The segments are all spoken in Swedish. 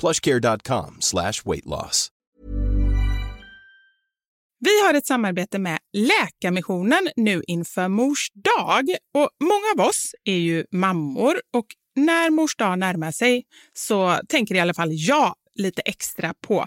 plushcare.com slash weightloss. Vi har ett samarbete med Läkarmissionen nu inför Mors dag. Och många av oss är ju mammor och när Mors dag närmar sig så tänker i alla fall jag lite extra på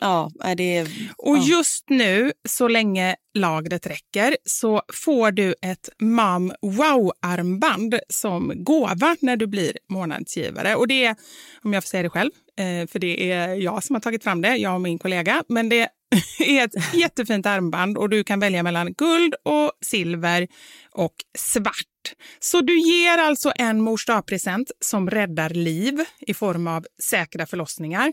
Ja, är det... Och ja. just nu, så länge lagret räcker, så får du ett Mam Wow-armband som gåva när du blir månadsgivare. Och det är, om jag får säga det själv, eh, för det är jag som har tagit fram det, jag och min kollega, men det är ett jättefint armband och du kan välja mellan guld och silver och svart. Så du ger alltså en mors present som räddar liv i form av säkra förlossningar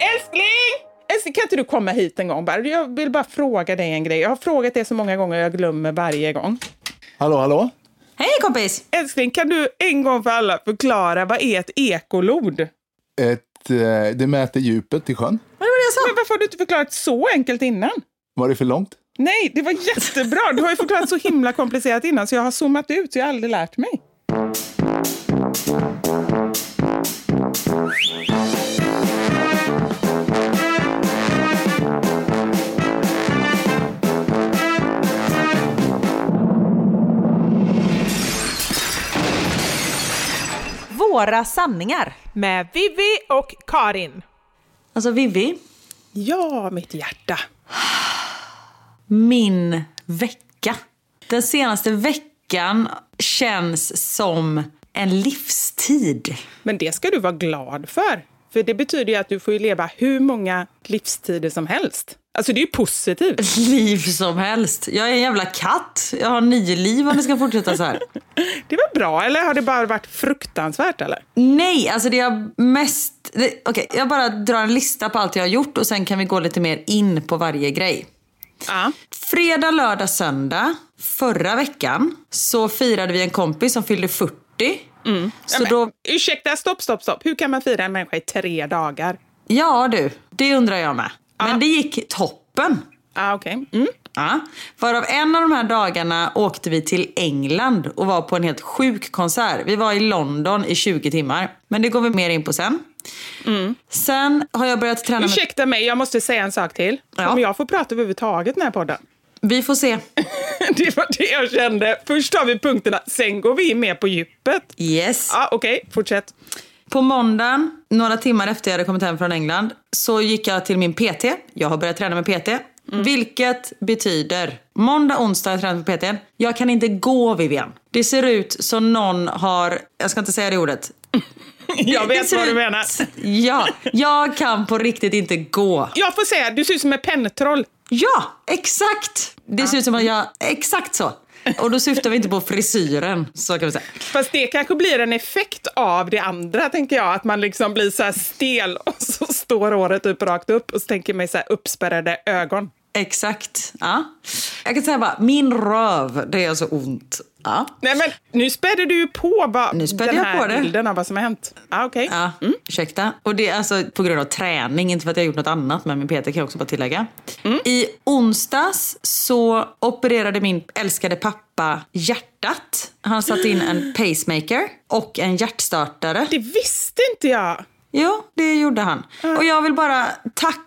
Älskling! Älskling, kan inte du komma hit en gång bara? Jag vill bara fråga dig en grej. Jag har frågat det så många gånger jag glömmer varje gång. Hallå, hallå? Hej kompis! Älskling, kan du en gång för alla förklara vad är ett ekolod? Ett, eh, det mäter djupet i sjön. Vad var det jag sa? Men varför har du inte förklarat så enkelt innan? Var det för långt? Nej, det var jättebra. Du har ju förklarat så himla komplicerat innan så jag har zoomat ut så jag har aldrig lärt mig. Några sanningar. Med Vivi och Karin. Alltså Vivi, Ja, mitt hjärta. min vecka. Den senaste veckan känns som en livstid. Men det ska du vara glad för. För det betyder ju att du får ju leva hur många livstider som helst. Alltså det är ju positivt. Liv som helst. Jag är en jävla katt. Jag har nio liv om det ska fortsätta så här. Det var bra, eller har det bara varit fruktansvärt eller? Nej, alltså det är mest... Okej, jag bara drar en lista på allt jag har gjort och sen kan vi gå lite mer in på varje grej. Ja. Fredag, lördag, söndag förra veckan så firade vi en kompis som fyllde 40. Så men, då, Ursäkta, stopp, stopp, stopp. Hur kan man fira en människa i tre dagar? ja du, det undrar jag med. Men det gick toppen. Ah, okej. Mm. Ja. Varav en av de här dagarna åkte vi till England och var på en helt sjuk konsert. Vi var i London i 20 timmar. Men det går vi mer in på sen. Sen har jag börjat träna med... Ursäkta mig, jag måste säga en sak till. Ja. Om jag får prata överhuvudtaget i den här podden. Vi får se. Det var det jag kände. Först tar vi punkterna, sen går vi mer på djupet. Yes. Ja, okej, fortsätt. På måndagen, några timmar efter jag hade kommit hem från England, så gick jag till min PT. Jag har börjat träna med PT. Vilket betyder, måndag, onsdag har jag tränat med PT. Jag kan inte gå Vivian. Det ser ut som någon har, jag ska inte säga det ordet. Jag vet vad du menar. Ja, jag kan på riktigt inte gå. Jag får säga, du ser ut som ett pentroll. Ja, exakt! Det ser ut som att jag, exakt så. Och då syftar vi inte på frisyren, så kan vi säga. Fast det kanske blir en effekt av det andra, tänker jag. Att man liksom blir så stel och så står håret typ rakt upp och så tänker mig så här uppspärrade ögon. Exakt. Ja. Jag kan säga bara, min röv, det är så ont. Ja. Nej men nu spädde du ju på vad, Nu den jag här på det. bilden av vad som har hänt. Ah, okej. Ja, ursäkta. Och det är alltså på grund av träning, inte för att jag gjort något annat, men min PT kan jag också bara tillägga. I onsdags så opererade min älskade pappa hjärtat. Han satte in en pacemaker och en hjärtstartare. Det visste inte jag. Jo, det gjorde han. Och jag vill bara tacka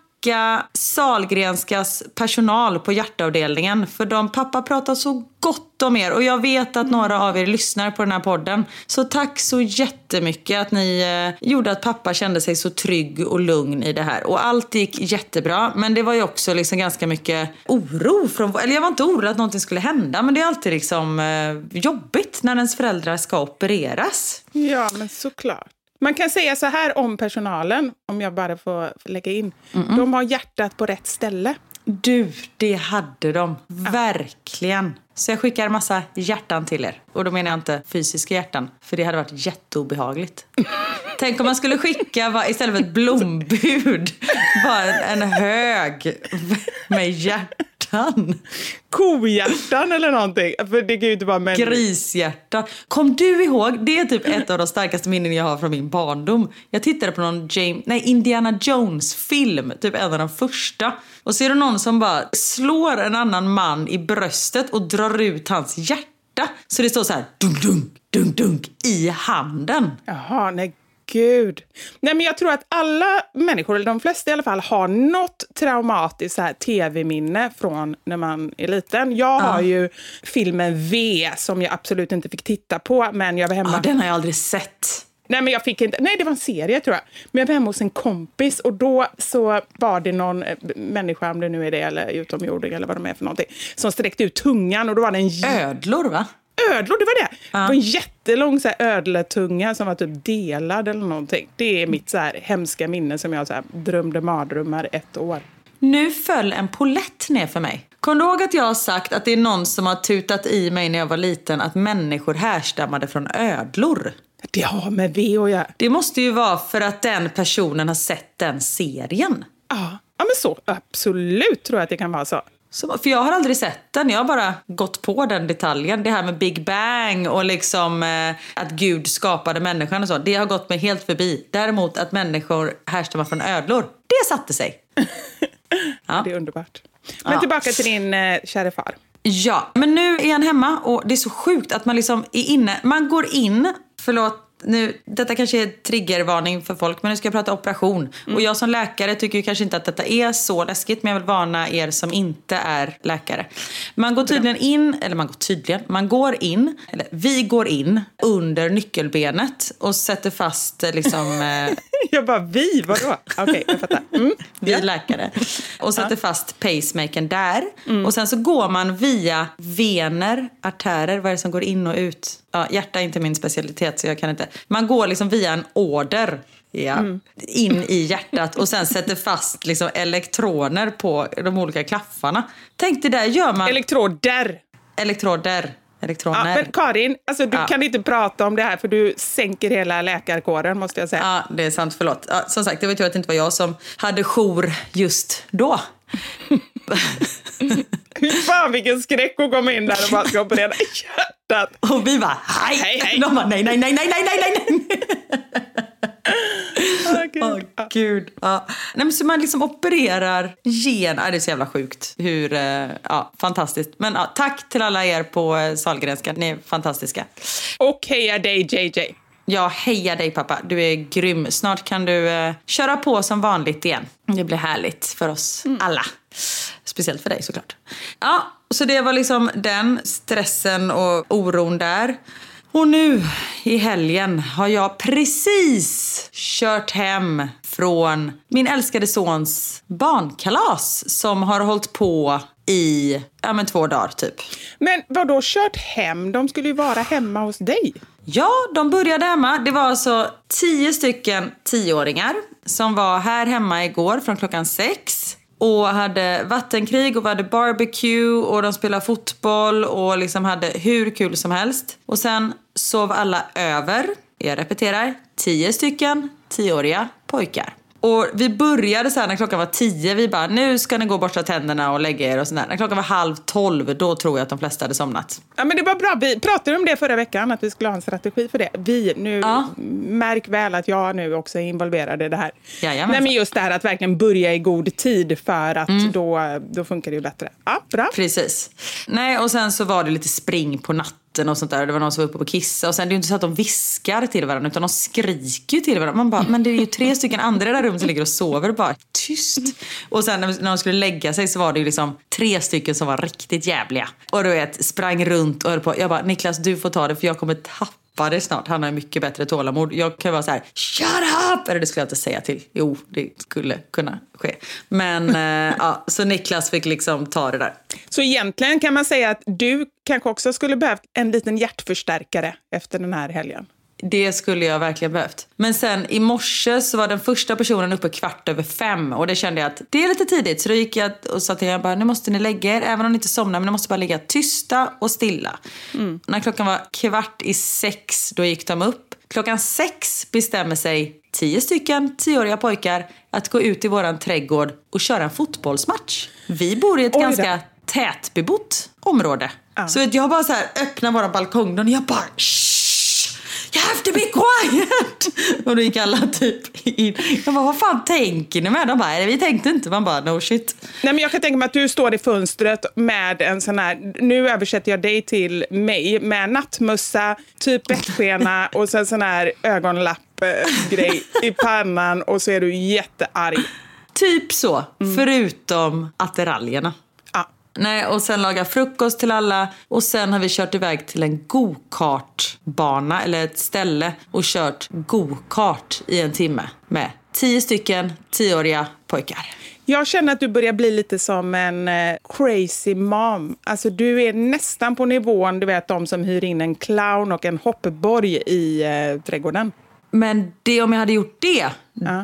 Salgrenskas personal på hjärtavdelningen. För de pappa pratar så gott om er. Och jag vet att några av er lyssnar på den här podden. Så tack så jättemycket att ni eh, gjorde att pappa kände sig så trygg och lugn i det här. Och allt gick jättebra. Men det var ju också liksom ganska mycket oro. Från, eller jag var inte orolig att någonting skulle hända. Men det är alltid liksom eh, jobbigt när ens föräldrar ska opereras. Ja, men såklart. Man kan säga så här om personalen, om jag bara får lägga in. De har hjärtat på rätt ställe. Du, det hade de. Verkligen. Så jag skickar massa hjärtan till er. Och då menar jag inte fysiska hjärtan, för det hade varit jätteobehagligt. Tänk om man skulle skicka, va, istället för ett blombud, bara en hög med hjärtan. Kohjärtan eller någonting. För det kan ju inte vara människor. Grishjärta. Kom du ihåg? Det är typ ett av de starkaste minnen jag har från min barndom. Jag tittade på någon James, nej, Indiana Jones-film, typ en av de första. Och är det någon som bara slår en annan man i bröstet och drar ut hans hjärta. Så det står så här dunk, dunk, dunk, dunk i handen. Jaha, nej gud. Nej, men jag tror att alla människor, eller de flesta i alla fall, har något traumatiskt tv-minne från när man är liten. Jag har ju filmen V som jag absolut inte fick titta på, men jag var hemma. Ja, den har jag aldrig sett. Nej, men jag fick inte. Nej, det var en serie tror jag. Men jag var hemma hos en kompis och då så var det någon eh, människa, om det nu är det, eller utomjording eller vad de är för någonting, som sträckte ut tungan och då var det en Ödlor, va? Ödlor, det var det. Det var en jättelång så här, ödletunga som var typ delad eller någonting. Det är mitt så här, hemska minne som jag så här, drömde mardrömmar ett år. Nu föll en polett ner för mig. Kom du ihåg att jag har sagt att det är någon som har tutat i mig när jag var liten att människor härstammade från ödlor? Det har med V att göra. Det måste ju vara för att den personen har sett den serien. Ja, ja men så absolut tror jag att det kan vara så. Så, för jag har aldrig sett den, jag har bara gått på den detaljen. Det här med Big Bang och liksom eh, att Gud skapade människan och så. Det har gått mig helt förbi. Däremot att människor härstammar från ödlor, det satte sig. Det är underbart. Men Ja. tillbaka till din eh, kära far. Ja, men nu är han hemma och det är så sjukt att man liksom är inne. Man går in, förlåt nu, detta kanske är triggervarning för folk, men nu ska jag prata operation. Och jag som läkare tycker ju kanske inte att detta är så läskigt, men jag vill varna er som inte är läkare. Man går tydligen in, eller man går tydligen, man går in, eller vi går in under nyckelbenet och sätter fast eh, liksom eh, Jag bara, vi? Vadå? Okej, jag fattar. Mm. vi läkare. Och sätter fast pacemakern där. Och sen så går man via vener, artärer, vad är det som går in och ut? Ja, hjärta är inte min specialitet så jag kan inte. Man går liksom via en order. Ja, in i hjärtat och sen sätter fast liksom elektroner på de olika klaffarna. Tänk det där gör man... Elektroder. elektroder. Elektroner. Ja, men Karin, alltså, du Ja. kan inte prata om det här för du sänker hela läkarkåren måste jag säga. Ja, det är sant. Förlåt. Ja, som sagt, det var tur att det inte var jag som hade jour just då. Fy fan vilken skräck att komma in där och bara ska operera hjärtat. Och vi bara hej! Hej, hej. De bara nej, nej, nej, nej, nej, nej, nej. Åh, gud. Åh Ja. gud. Ja. Nej, men så man liksom opererar gen. Ja, det är så jävla sjukt. Hur, eh, ja, fantastiskt. Men ja, tack till alla er på eh, Sahlgrenska. Ni är fantastiska. Och heja dig JJ. Jag hejar dig pappa. Du är grym. Snart kan du eh, köra på som vanligt igen. Det blir härligt för oss alla. Speciellt för dig såklart. Ja, så det var liksom den stressen och oron där. Och nu i helgen har jag precis kört hem från min älskade sons barnkalas som har hållit på i ja, men två dagar typ. Men vad då kört hem? De skulle ju vara hemma hos dig. Ja, de började hemma. Det var alltså tio stycken tioåringar som var här hemma igår från klockan sex. Och hade vattenkrig och vi hade barbecue och de spelade fotboll och liksom hade hur kul som helst. Och sen sov alla över, jag repeterar, tio stycken tioåriga pojkar. Och vi började så här när klockan var tio, vi bara nu ska ni gå och borsta tänderna och lägga er och sådär. När klockan var halv tolv, då tror jag att de flesta hade somnat. Ja, men det var bra. Vi pratade om det förra veckan, att vi skulle ha en strategi för det. Vi, nu, Ja. märk väl att jag nu också är involverad i det här. Jajamensan. Nej, men just det här att verkligen börja i god tid för att Mm. då, då funkar det ju bättre. Ja, bra. Precis. Nej, och sen så var det lite spring på natten och sånt där. Det var någon som var uppe på kissa. Och sen det är ju inte så att de viskar till varandra utan de skriker till varandra. Man bara, men det är ju tre stycken andra i det där rummet som ligger och sover. Bara tyst. Och sen när när de skulle lägga sig så var det ju liksom tre stycken som var riktigt jävliga. Och du vet, sprang runt och höll på. Jag bara, Niklas du får ta det för jag kommer tappa det snart. Han har mycket bättre tålamod. Jag kan vara så här, shut up! Eller det skulle jag inte säga till. Jo, det skulle kunna ske. Men eh, ja, så Niklas fick liksom ta det där. Så egentligen kan man säga att du kanske också skulle behövt en liten hjärtförstärkare efter den här helgen. Det skulle jag verkligen behövt. Men sen i morse så var den första personen uppe kvart över fem och det kände jag att det är lite tidigt. Så då gick jag och sa till henne bara, nu måste ni lägga er, även om ni inte somnar, men ni måste bara ligga tysta och stilla. När klockan var kvart i sex, då gick de upp. Klockan sex bestämmer sig tio stycken tioåriga pojkar att gå ut i våran trädgård och köra en fotbollsmatch. Vi bor i ett Oj ganska tätbebott område. Så vet, jag bara så här öppnar våra balkongdörr och jag bara Shh! You have to be quiet! Och då gick alla typ in. Jag bara, vad fan tänker ni med? De bara, "Nej, vi tänkte inte. Man bara, no shit. Nej, men jag kan tänka mig att du står i fönstret med en sån här, nu översätter jag dig till mig, med nattmössa, typ bettskena och sen sån här ögonlapp-grej i pannan och så är du jättearg. Typ så, förutom attiraljerna. Ja. Nej, och sen laga frukost till alla och sen har vi kört iväg till en go-kart-bana eller ett ställe och kört go-kart i en timme med tio stycken tioåriga pojkar. Jag känner att du börjar bli lite som en eh, crazy mom. Alltså du är nästan på nivån, du vet de som hyr in en clown och en hoppborg i eh, trädgården. Men det, om jag hade gjort det,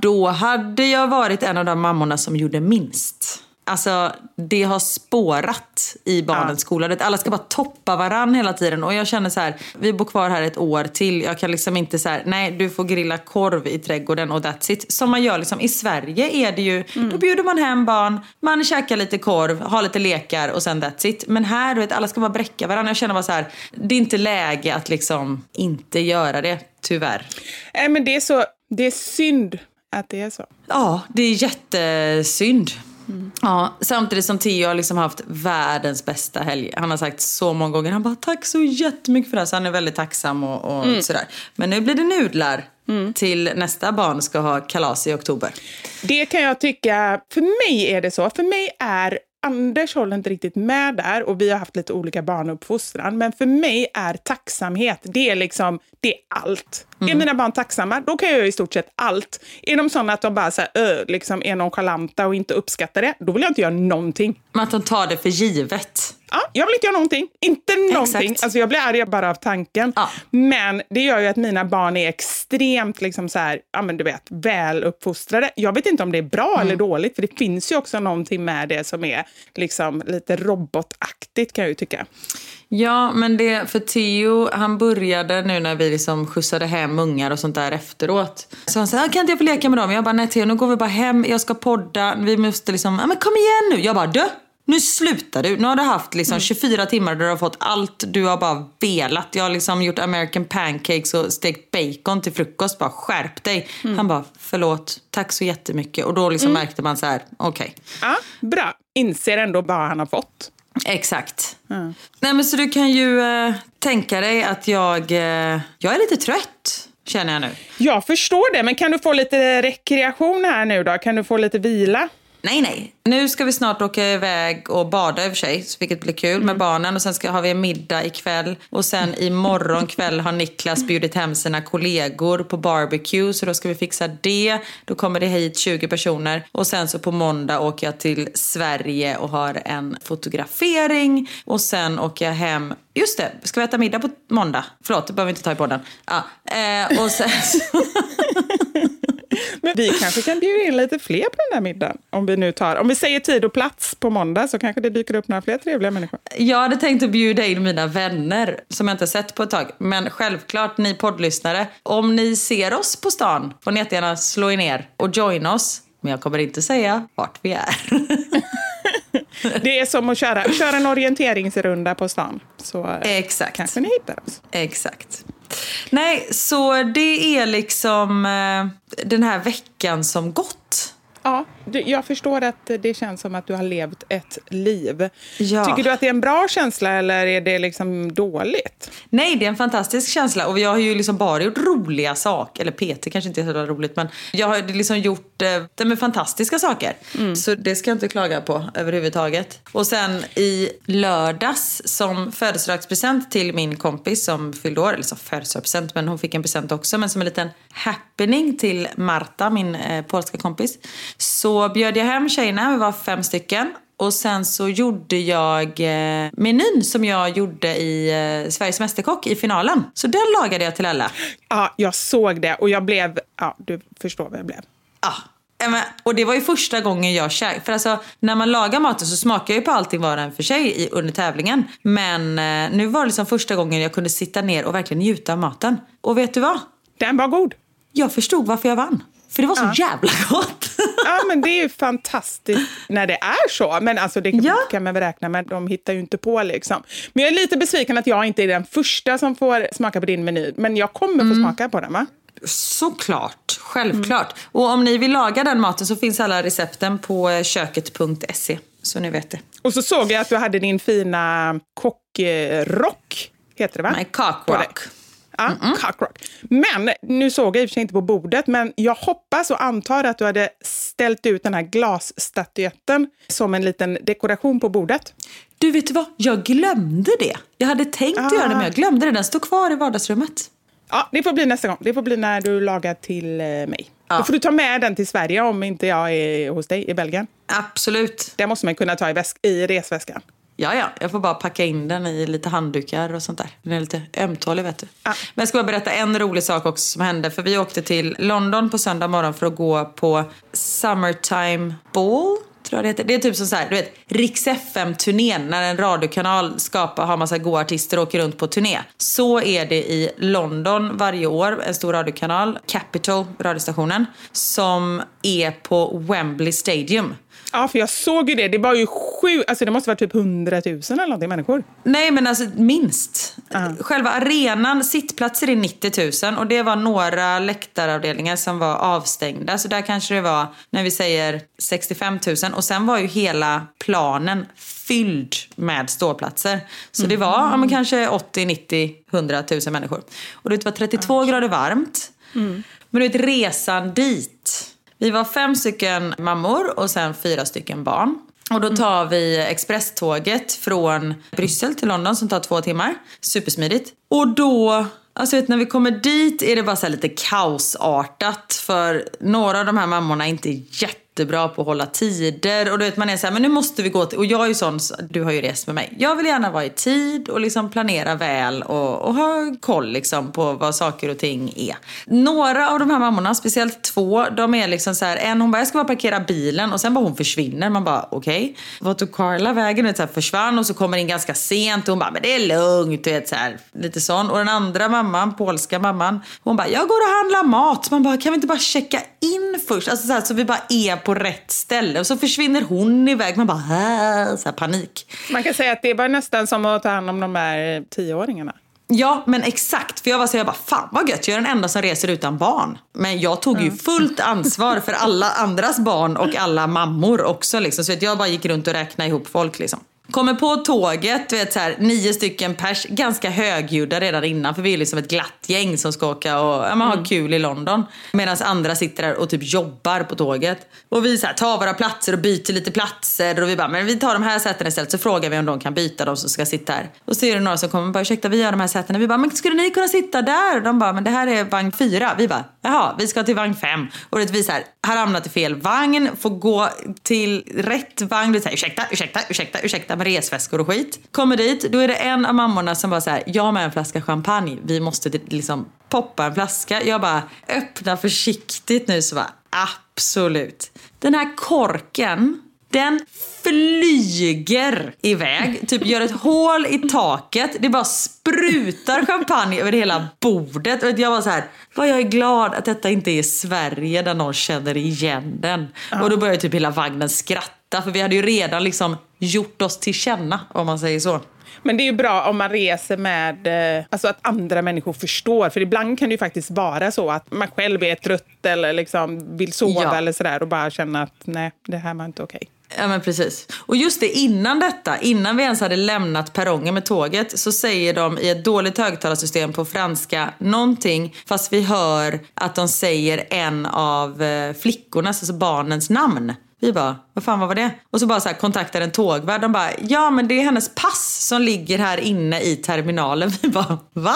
då hade jag varit en av de mammorna som gjorde minst. Alltså, det har spårat i barnens skola. Det- Alla ska bara toppa varann hela tiden. Och jag känner så här, vi bor kvar här ett år till. Jag kan liksom inte så här, nej du får grilla korv i trädgården och that's it. Som man gör liksom, i Sverige är det ju, då bjuder man hem barn, man käkar lite korv, har lite lekar och sen that's it. Men här, du vet, alla ska bara bräcka varandra. Jag känner bara så här, det är inte läge att liksom inte göra det, tyvärr. Nej, men det är så, det är synd att det är så. Ja, det är jättesynd. Ja, samtidigt som Theo har liksom haft världens bästa helg. Han har sagt så många gånger, han bara tack så jättemycket för det här. Så han är väldigt tacksam och, och Mm. sådär. Men nu blir det nudlar till nästa barn ska ha kalas i oktober. Det kan jag tycka, för mig är det så. För mig är Anders håller inte riktigt med där och vi har haft lite olika barnuppfostran. Men för mig är tacksamhet, det är liksom, det är allt. Är mina barn tacksamma, då kan jag göra i stort sett allt. Är de sådana att de bara så här, liksom är nonchalanta och inte uppskattar det, då vill jag inte göra någonting. Men att de tar det för givet. Ja, jag vill inte göra någonting. Inte någonting. Exakt. Alltså jag blir arg bara av tanken. Ja. Men det gör ju att mina barn är extremt liksom så här, ja, men du vet, väluppfostrade. Jag vet inte om det är bra Mm. eller dåligt, för det finns ju också någonting med det som är liksom lite robotaktigt kan jag ju tycka. Ja, men det, för Theo, han började nu när vi liksom skjutsade hem ungar och sånt där efteråt. Så han sa, kan inte jag få leka med dem? Jag bara, nej Theo, nu går vi bara hem, jag ska podda, vi måste liksom, ja men kom igen nu. Jag bara, du, nu slutar du. Nu har du haft liksom 24 timmar där du har fått allt du har bara velat. Jag har liksom gjort American pancakes och stekt bacon till frukost. Bara skärp dig. Han bara, förlåt, tack så jättemycket. Och då liksom märkte man så här, okej. Ja, bra. Inser ändå vad han har fått. Exakt. Nej men så du kan ju eh, tänka dig att jag, eh, jag är lite trött. Känner jag nu. Jag förstår det, men kan du få lite rekreation här nu då? Kan du få lite vila? Nej, nej. Nu ska vi snart åka iväg och bada i och för sig, vilket blir kul med barnen. Och sen ska, har vi en middag ikväll. Och sen imorgon kväll har Niklas bjudit hem sina kollegor på barbecue. Så då ska vi fixa det. Då kommer det hit 20 personer. Och sen så på måndag åker jag till Sverige och har en fotografering. Och sen åker jag hem. Just det, ska vi äta middag på måndag? Förlåt, det behöver vi inte ta i podden. Ja, eh, och sen. Men vi kanske kan bjuda in lite fler på den där middagen. Om vi nu tar, om vi säger tid och plats på måndag så kanske det dyker upp några fler trevliga människor. Jag hade tänkt att bjuda in mina vänner som jag inte sett på ett tag. Men självklart ni poddlyssnare, om ni ser oss på stan får ni jättegärna slå er ner och joina oss. Men jag kommer inte säga vart vi är. Det är som att köra, köra en orienteringsrunda på stan. Så eh, Exakt. kanske ni hittar oss. Exakt. Nej, så det är liksom eh, den här veckan som gått. Ja, du, jag förstår att det känns som att du har levt ett liv. Ja. Tycker du att det är en bra känsla eller är det liksom dåligt? Nej, det är en fantastisk känsla och jag har ju liksom bara gjort roliga saker. Eller PT kanske inte är så roligt men jag har liksom gjort eh, med fantastiska saker. Så det ska jag inte klaga på överhuvudtaget. Och sen i lördags som födelsedagspresent till min kompis som fyllde år, eller som födelsedagspresent men hon fick en present också men som en liten happening till Marta, min eh, polska kompis. Så bjöd jag hem tjejerna, vi var fem stycken. Och sen så gjorde jag eh, menyn som jag gjorde i eh, Sveriges Mästerkock i finalen. Så den lagade jag till alla. Ja, jag såg det och jag blev... Ja, du förstår vad jag blev. Ja. Och det var ju första gången jag käkade. För alltså, när man lagar maten så smakar jag ju på allting var och en för sig i, under tävlingen. Men eh, nu var det liksom första gången jag kunde sitta ner och verkligen njuta av maten. Och vet du vad? Den var god. Jag förstod varför jag vann. För det var så jävla gott. Ja, men det är ju fantastiskt när det är så. Men alltså det Ja. kan man väl räkna med. De hittar ju inte på liksom. Men jag är lite besviken att jag inte är den första som får smaka på din meny. Men jag kommer få smaka på den, va? Såklart, självklart. Och om ni vill laga den maten så finns alla recepten på eh, köket.se. Så ni vet det. Och så såg jag att du hade din fina kockrock, heter det va? Nej, På Ja, cockrock. Men, nu såg jag i och för sig inte på bordet, men jag hoppas och antar att du hade ställt ut den här glasstatyetten som en liten dekoration på bordet. Du, vet du vad? Jag glömde det. Jag hade tänkt att Ah. göra det, men jag glömde det. Den står kvar i vardagsrummet. Ja, det får bli nästa gång. Det får bli när du lagar till eh, mig. Ja. Då får du ta med den till Sverige om inte jag är hos dig i Belgien. Absolut. Det måste man kunna ta i, väsk- i resväskan. Ja, ja. Jag får bara packa in den i lite handdukar och sånt där. Den är lite ömtålig, vet du. Ja. Men jag ska bara berätta en rolig sak också som hände. För vi åkte till London på söndag morgon för att gå på Summertime Ball. Tror jag det heter. Det är typ som så här, du vet, Rix FM-turnén när en radiokanal skapar, har massa goa artister och åker runt på turné. Så är det i London varje år, en stor radiokanal, Capital, radiostationen, som är på Wembley Stadium. Ja, för jag såg ju det. Det var ju sju, alltså det måste vara typ 100 000 eller någonting människor. Nej, men alltså minst. Själva arenan, sittplatser är 90 000 och det var några läktaravdelningar som var avstängda. Så där kanske det var, när vi säger 65 000. Och sen var ju hela planen fylld med ståplatser. Så det var ja, men kanske 80, 90, 100 000 människor. Och det var 32 grader varmt. Men du vet, resan dit. Vi var fem stycken mammor och sen fyra stycken barn. Och då tar vi expresståget från Bryssel till London som tar två timmar. Supersmidigt. Och då, alltså vet, när vi kommer dit är det bara lite kaosartat. För några av de här mammorna är inte jättebra på att hålla tider. Och du vet man är så här, men nu måste vi gå till... Och jag är ju sån, du har ju rest med mig. Jag vill gärna vara i tid och liksom planera väl och, och ha koll liksom på vad saker och ting är. Några av de här mammorna, speciellt två, de är liksom så här, en hon bara, jag ska bara parkera bilen och sen bara hon försvinner. Man bara, okej. Okay. Vad tog Carla vägen? Vet, så här, försvann och så kommer in ganska sent och hon bara, men det är lugnt. Vet, så här, lite sån. Och den andra mamman, polska mamman, hon bara, jag går och handlar mat. Man bara, kan vi inte bara checka in först? Alltså så, här, så vi bara är på rätt ställe. Och så försvinner hon iväg. Man bara, så här, panik. Man kan säga att det var nästan som att ta hand om de här tioåringarna. Ja, men exakt. För jag var så jag bara, fan vad gött, jag är den enda som reser utan barn. Men jag tog ju fullt ansvar för alla andras barn och alla mammor också. Liksom. Så att jag bara gick runt och räknade ihop folk. Liksom. Kommer på tåget, vet, så här, nio stycken pers, ganska högljudda redan innan för vi är liksom ett glatt gäng som ska åka och ja, man har kul i London. Medan andra sitter där och typ jobbar på tåget. Och vi så här, tar våra platser och byter lite platser och vi bara, men vi tar de här sätena istället så frågar vi om de kan byta de som ska sitta här. Och så är det några som kommer och bara, ursäkta vi har de här sätena. Vi bara, men skulle ni kunna sitta där? Och de bara, men det här är vagn fyra. Vi bara, jaha, vi ska till vagn fem. Och det vi så här, har hamnat i fel vagn, får gå till rätt vagn. Det är så här, ursäkta, ursäkta, ursäkta, ursäkta med resväskor och skit. Kommer dit, då är det en av mammorna som bara så här, jag har med en flaska champagne. Vi måste liksom poppa en flaska. Jag bara öppnar försiktigt nu så bara absolut. Den här korken, den flyger iväg, typ gör ett hål i taket. Det bara sprutar champagne över hela bordet. Och jag var så här, vad jag är glad att detta inte är Sverige där någon känner igen den. Och då började typ hela vagnen skratta för vi hade ju redan liksom gjort oss till känna om man säger så. Men det är ju bra om man reser med, eh, alltså att andra människor förstår. För ibland kan det ju faktiskt vara så att man själv är trött eller liksom vill sova Ja. eller sådär och bara känna att nej, det här var inte okej. Ja men precis. Och just det innan detta, innan vi ens hade lämnat perrongen med tåget så säger de i ett dåligt högtalarsystem på franska någonting fast vi hör att de säger en av eh, flickornas, alltså barnens namn. Vi bara, vad fan vad var det? Och så bara så här kontaktar en tågvärd. De bara, ja men det är hennes pass som ligger här inne i terminalen. Vi bara, va?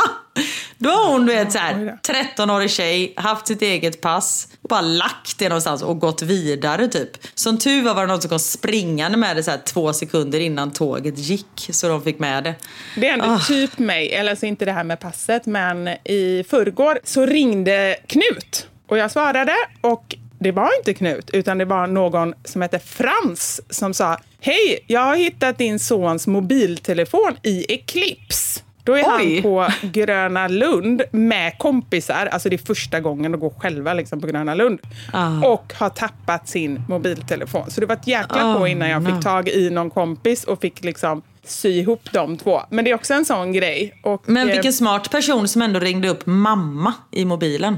Då har hon du vet så här, 13-årig tjej, haft sitt eget pass och bara lagt det någonstans och gått vidare typ. Som tur var var det någon som kom springande med det så här två sekunder innan tåget gick. Så de fick med det. Det är ändå Ah. typ mig, eller alltså inte det här med passet, men i förrgår så ringde Knut och jag svarade och det var inte Knut utan det var någon som hette Frans som sa Hej, jag har hittat din sons mobiltelefon i Eclipse. Då är Oj. han på Gröna Lund med kompisar, alltså det är första gången de går själva liksom på Gröna Lund. Ah. Och har tappat sin mobiltelefon. Så det var ett jäkla Oh, på innan jag fick no. tag i någon kompis och fick liksom sy ihop de två. Men det är också en sån grej. Och, Men eh, vilken smart person som ändå ringde upp mamma i mobilen.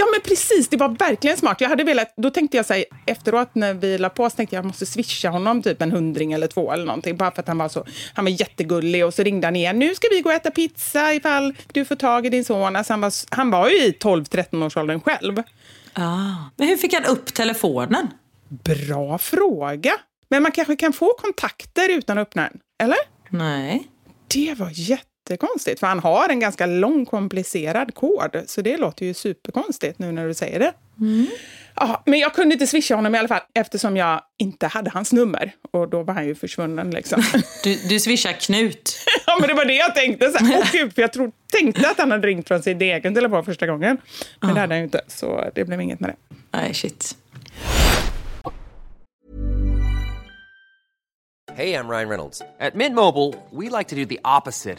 Ja men precis, det var verkligen smart. Jag hade velat, då tänkte jag så här, efteråt när vi la på så tänkte jag jag måste swisha honom typ en hundring eller två eller någonting. Bara för att han var så, han var jättegullig och så ringde han igen. Nu ska vi gå och äta pizza ifall du får tag i din son. Alltså han, var, han var ju i 12-13 års åldern själv. Ah. Men hur fick han upp telefonen? Bra fråga. Men man kanske kan få kontakter utan att öppna den, eller? Nej. Det var jättekonstigt, för han har en ganska lång komplicerad kod. Så det låter ju superkonstigt nu när du säger det. Ja, men jag kunde inte swisha honom i alla fall eftersom jag inte hade hans nummer. Och då var han ju försvunnen liksom. Du, du swishar Knut. ja, men det var det jag tänkte. Så här, åh gud, för jag tro, tänkte att han hade ringt från sin egen telefon första gången. Men det hade han ju inte, så det blev inget med det. Nej, shit. Hey, I'm Ryan Reynolds. At Mint Mobile, we like to do the opposite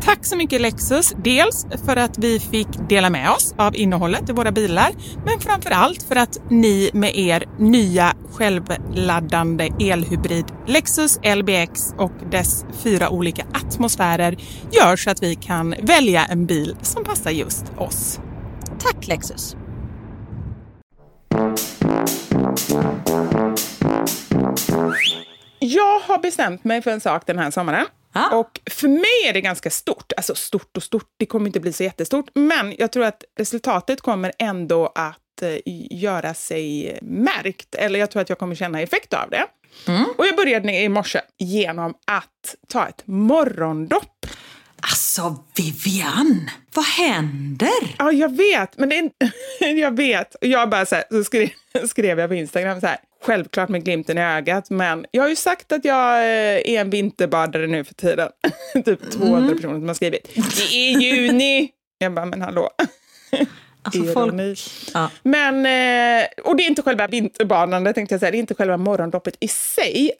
Tack så mycket Lexus, dels för att vi fick dela med oss av innehållet i våra bilar, men framför allt för att ni med er nya självladdande elhybrid Lexus LBX och dess fyra olika atmosfärer gör så att vi kan välja en bil som passar just oss. Tack Lexus! Jag har bestämt mig för en sak den här sommaren. Ah. Och för mig är det ganska stort. Alltså stort och stort, det kommer inte bli så jättestort. Men jag tror att resultatet kommer ändå att eh, göra sig märkt. Eller jag tror att jag kommer känna effekt av det. Och jag började i morse genom att ta ett morgondopp. Alltså Vivian, vad händer? Ja, jag vet. Men det är, jag vet. Och Jag bara så, här, så skrev, skrev jag på Instagram så här. Självklart med glimten i ögat, men jag har ju sagt att jag eh, är en vinterbadare nu för tiden. typ 200 personer som har skrivit. Det är juni! Jag bara, men hallå. Alltså, folk- Ironi. Ja. Men, eh, och det är inte själva vinterbadandet, tänkte jag säga. Det är inte själva morgondoppet i sig.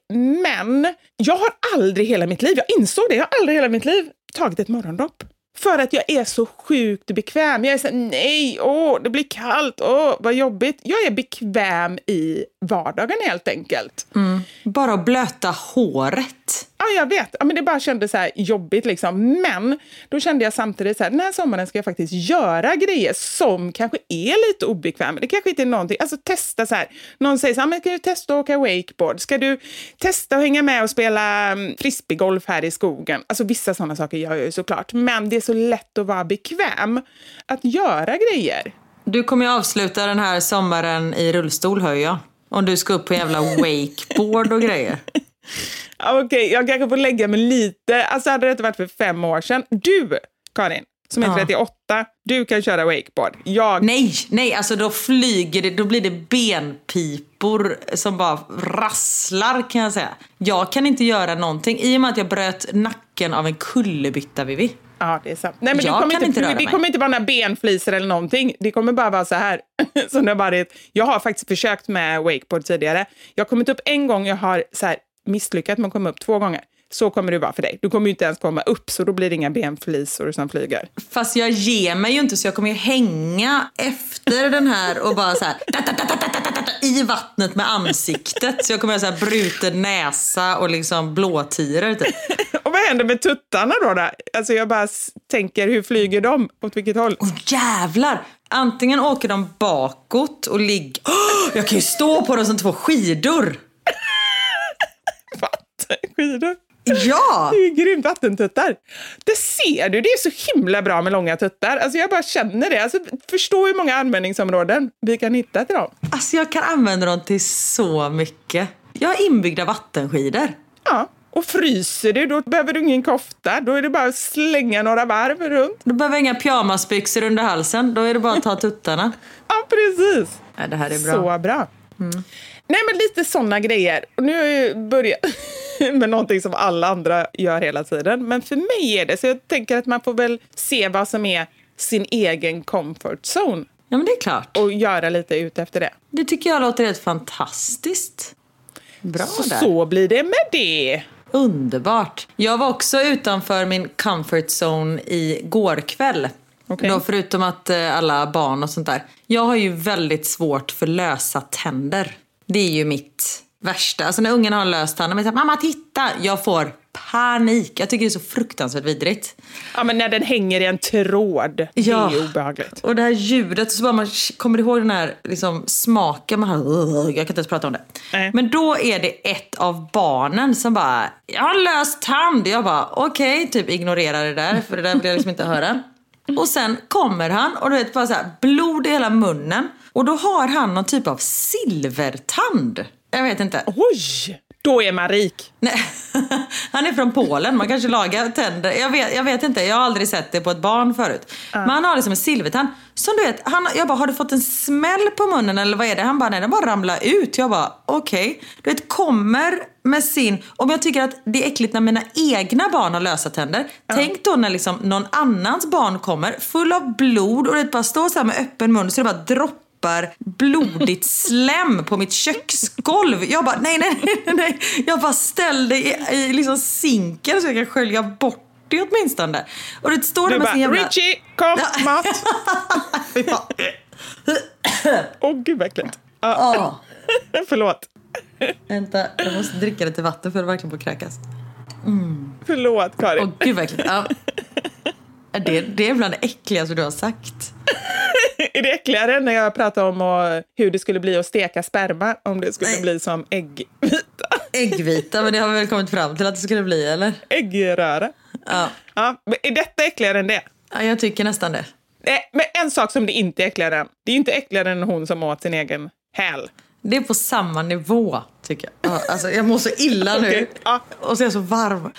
Men jag har aldrig hela mitt liv, jag insåg det, jag har aldrig hela mitt liv tagit ett morgondopp. För att jag är så sjukt bekväm. Jag är såhär, nej, åh, det blir kallt, åh, vad jobbigt. Jag är bekväm i vardagen helt enkelt. Mm. Bara att blöta håret. Ja, jag vet. Ja, men det bara kändes så jobbigt. Liksom. Men då kände jag samtidigt så här, den här sommaren ska jag faktiskt göra grejer som kanske är lite obekväma. Det kanske inte är någonting, alltså testa så här. Någon säger så här, men ska du testa att åka wakeboard? Ska du testa att hänga med och spela um, frisbeegolf här i skogen? Alltså vissa sådana saker gör jag ju såklart. Men det är så lätt att vara bekväm att göra grejer. Du kommer ju avsluta den här sommaren i rullstol hör jag. Om du ska upp på jävla wakeboard och grejer. Okej, jag kanske får lägga mig lite. Alltså hade det inte varit för fem år sedan. Du, Karin, som är Ja. 38, du kan köra wakeboard. Jag Nej, nej, alltså då flyger det, då blir det benpipor som bara rasslar kan jag säga. Jag kan inte göra någonting i och med att jag bröt nacken av en kullerbytta, Vivi. Ja, det är sant. Nej, men Jag kommer kan inte, inte röra det mig. kommer inte vara några benflisor eller någonting. Det kommer bara vara så här. som det har varit. Jag har faktiskt försökt med wakeboard tidigare. Jag har kommit upp en gång, jag har så här, misslyckats med att komma upp två gånger. Så kommer det vara för dig. Du kommer ju inte ens komma upp, så då blir det inga benflisor som flyger. Fast jag ger mig ju inte så jag kommer ju hänga efter den här och bara så här i vattnet med ansiktet. Så jag kommer ha så här bruten näsa och liksom blåtiror typ. Och vad händer med tuttarna då? då? Alltså jag bara tänker, hur flyger de? Åt vilket håll? Åh jävlar! Antingen åker de bakåt och ligger... Åh, jag kan ju stå på dem som två skidor! Skidor? Ja! Det är ju grymt vattentuttar. Det ser du, det är så himla bra med långa tuttar. Alltså jag bara känner det. Alltså, förstå hur många användningsområden vi kan hitta till dem. Alltså jag kan använda dem till så mycket. Jag har inbyggda vattenskidor. Ja, och fryser du, då behöver du ingen kofta. Då är det bara att slänga några varv runt. Då behöver inga pyjamasbyxor under halsen. Då är det bara att ta tuttarna. Ja, precis. Ja, det här är bra. Så bra. Nej, men lite såna grejer. Och nu har jag börjat med någonting som alla andra gör hela tiden. Men för mig är det så jag tänker att man får väl se vad som är sin egen comfort zone Ja, men det är klart. och göra lite ut efter det. Det tycker jag låter helt fantastiskt. Bra Så, där. så blir det med det. Underbart. Jag var också utanför min comfort zone i går kväll. Okej. Då, förutom att eh, alla barn och sånt där. Jag har ju väldigt svårt för lösa tänder. Det är ju mitt värsta. Alltså när ungarna har löst tänder, men säger mamma titta, jag får panik. Jag tycker det är så fruktansvärt vidrigt. Ja, men när den hänger i en tråd. Ja. Det är obehagligt. Och det här ljudet, så bara man kommer ihåg den här liksom, smaken. Man har, jag kan inte ens prata om det. Nej. Men då är det ett av barnen som bara, jag har löst tand. Jag bara, okej, typ ignorerar det där, för det där vill jag liksom inte höra. Och sen kommer han och du vet bara så här, blod i hela munnen. Och då har han någon typ av silvertand. Jag vet inte. Oj! Då är man rik. Nej, han är från Polen, man kanske lagar tänder. Jag vet, jag vet inte, jag har aldrig sett det på ett barn förut. Men han har liksom en silvertand. Som du vet, han, jag bara, har du fått en smäll på munnen eller vad är det? Han bara, nej den bara ramlar ut. Jag bara, okej. Du vet, kommer med sin... Om jag tycker att det är äckligt när mina egna barn har lösa tänder. Tänk då när liksom någon annans barn kommer, full av blod och det bara står så med öppen mun så det bara droppar blodigt slem på mitt köksgolv. Jag bara, nej, nej, nej, nej. Jag bara ställde i, i liksom sinken så jag kan skölja bort det åtminstone. Och det står där Du med bara, sin jävla... Richie, kom, mat. Åh, gud vad äckligt. Ja, Åh, förlåt. vänta, jag måste dricka lite vatten för att verkligen få kräkas. Förlåt, Karin. Åh gud vad äckligt. Ja. Det, det är bland det äckligaste du har sagt. Är det äckligare än när jag pratade om och, hur det skulle bli att steka sperma om det skulle Nej. bli som äggvita? Äggvita, men det har vi väl kommit fram till att det skulle bli, eller? Äggröra. Ja, Ja, men är detta äckligare än det? ja jag tycker nästan det. Nej, men en sak som det inte är äckligare än. Det är inte äckligare än hon som åt sin egen häl. Det är på samma nivå, tycker jag. Ja, Alltså, jag mår så illa nu. Och så är jag så varm.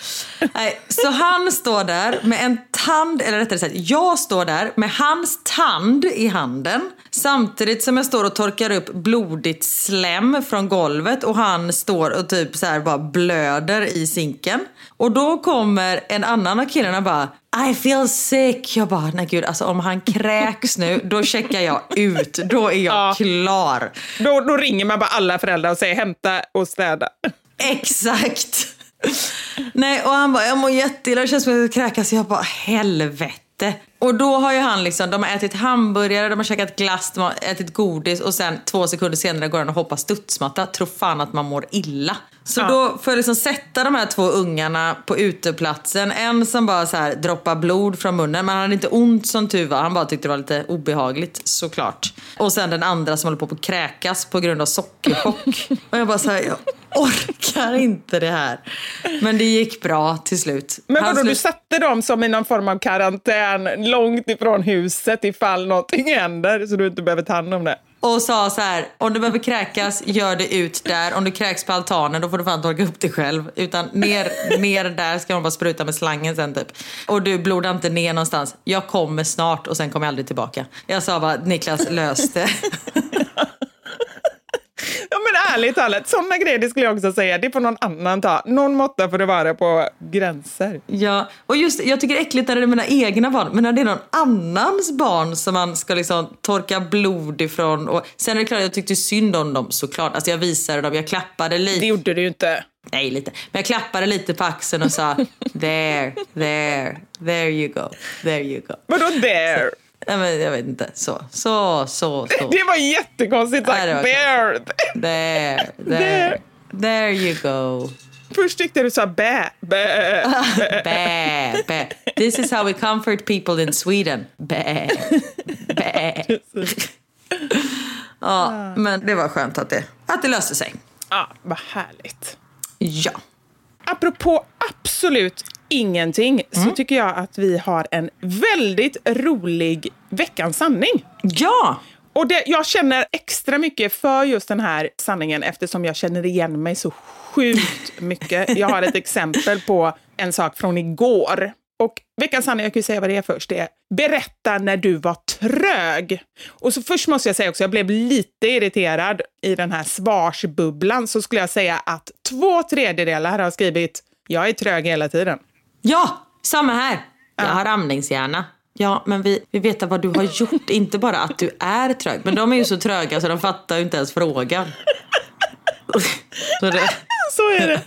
Nej, så han står där med en tand, eller rättare sagt, jag står där med hans tand i handen. Samtidigt som jag står och torkar upp blodigt slem från golvet och han står och typ så här bara blöder i sinken. Och då kommer en annan av killarna bara I feel sick. Jag bara, nej gud, alltså om han kräks nu, då checkar jag ut. Då är jag Ja. klar. Då, då ringer man bara alla föräldrar och säger hämta och städa. Exakt. Nej, och han bara, jag mår jätteilla, det känns som att jag kräkas. Jag bara, helvete. Och då har ju han liksom, de har ätit hamburgare, de har käkat glass, de har ätit godis och sen två sekunder senare går han och hoppar studsmatta. Tror fan att man mår illa. Så Ja. då får jag liksom sätta de här två ungarna på uteplatsen. En som bara så här droppar blod från munnen, men han hade inte ont som tur var. Han bara tyckte det var lite obehagligt såklart. Och sen den andra som håller på att kräkas på grund av sockerchock. och jag bara så här, jag orkar inte det här. Men det gick bra till slut. Men vadå, du slut- satte dem som i någon form av karantän långt ifrån huset ifall någonting händer så du inte behöver ta hand om det? Och sa så här, om du behöver kräkas, gör det ut där. Om du kräks på altanen, då får du fan torka upp dig själv. Utan ner, ner där ska de bara spruta med slangen sen typ. Och du blodar inte ner någonstans. Jag kommer snart och sen kommer jag aldrig tillbaka. Jag sa bara, Niklas lös det. Ja men ärligt talat, sådana grejer skulle jag också säga, det får någon annan ta. Någon måtta får det vara på gränser. Ja, och just jag tycker det är äckligt när det är mina egna barn, men när det är någon annans barn som man ska liksom torka blod ifrån. Och sen är det klart, jag tyckte synd om dem såklart. Alltså jag visade dem, jag klappade lite. Det gjorde du ju inte. Nej, lite. Men jag klappade lite på axeln och sa there, there, there you go, there you go. Vadå there? Nej, men jag vet inte. Så, så, så, så. Det var jättekonstigt sagt. Var there. There, there, there you go. Först tyckte du sa bä, bä. Bä, bä. This is how we comfort people in Sweden. Bä, bä. Ja, men det var skönt att det, att det löste sig. Ja, vad härligt. Ja. Apropå absolut ingenting så tycker jag att vi har en väldigt rolig veckans sanning. Ja! Och det, jag känner extra mycket för just den här sanningen eftersom jag känner igen mig så sjukt mycket. Jag har ett exempel på en sak från igår. Och veckans sanning, jag kan ju säga vad det är först, det är berätta när du var trög. Och så först måste jag säga också, jag blev lite irriterad i den här svarsbubblan, så skulle jag säga att två tredjedelar har skrivit jag är trög hela tiden. Ja, samma här. Jag har amningshjärna. Ja, men vi, vi vet vad du har gjort. inte bara att du är trög. Men de är ju så tröga så de fattar ju inte ens frågan. Så det, Så är det.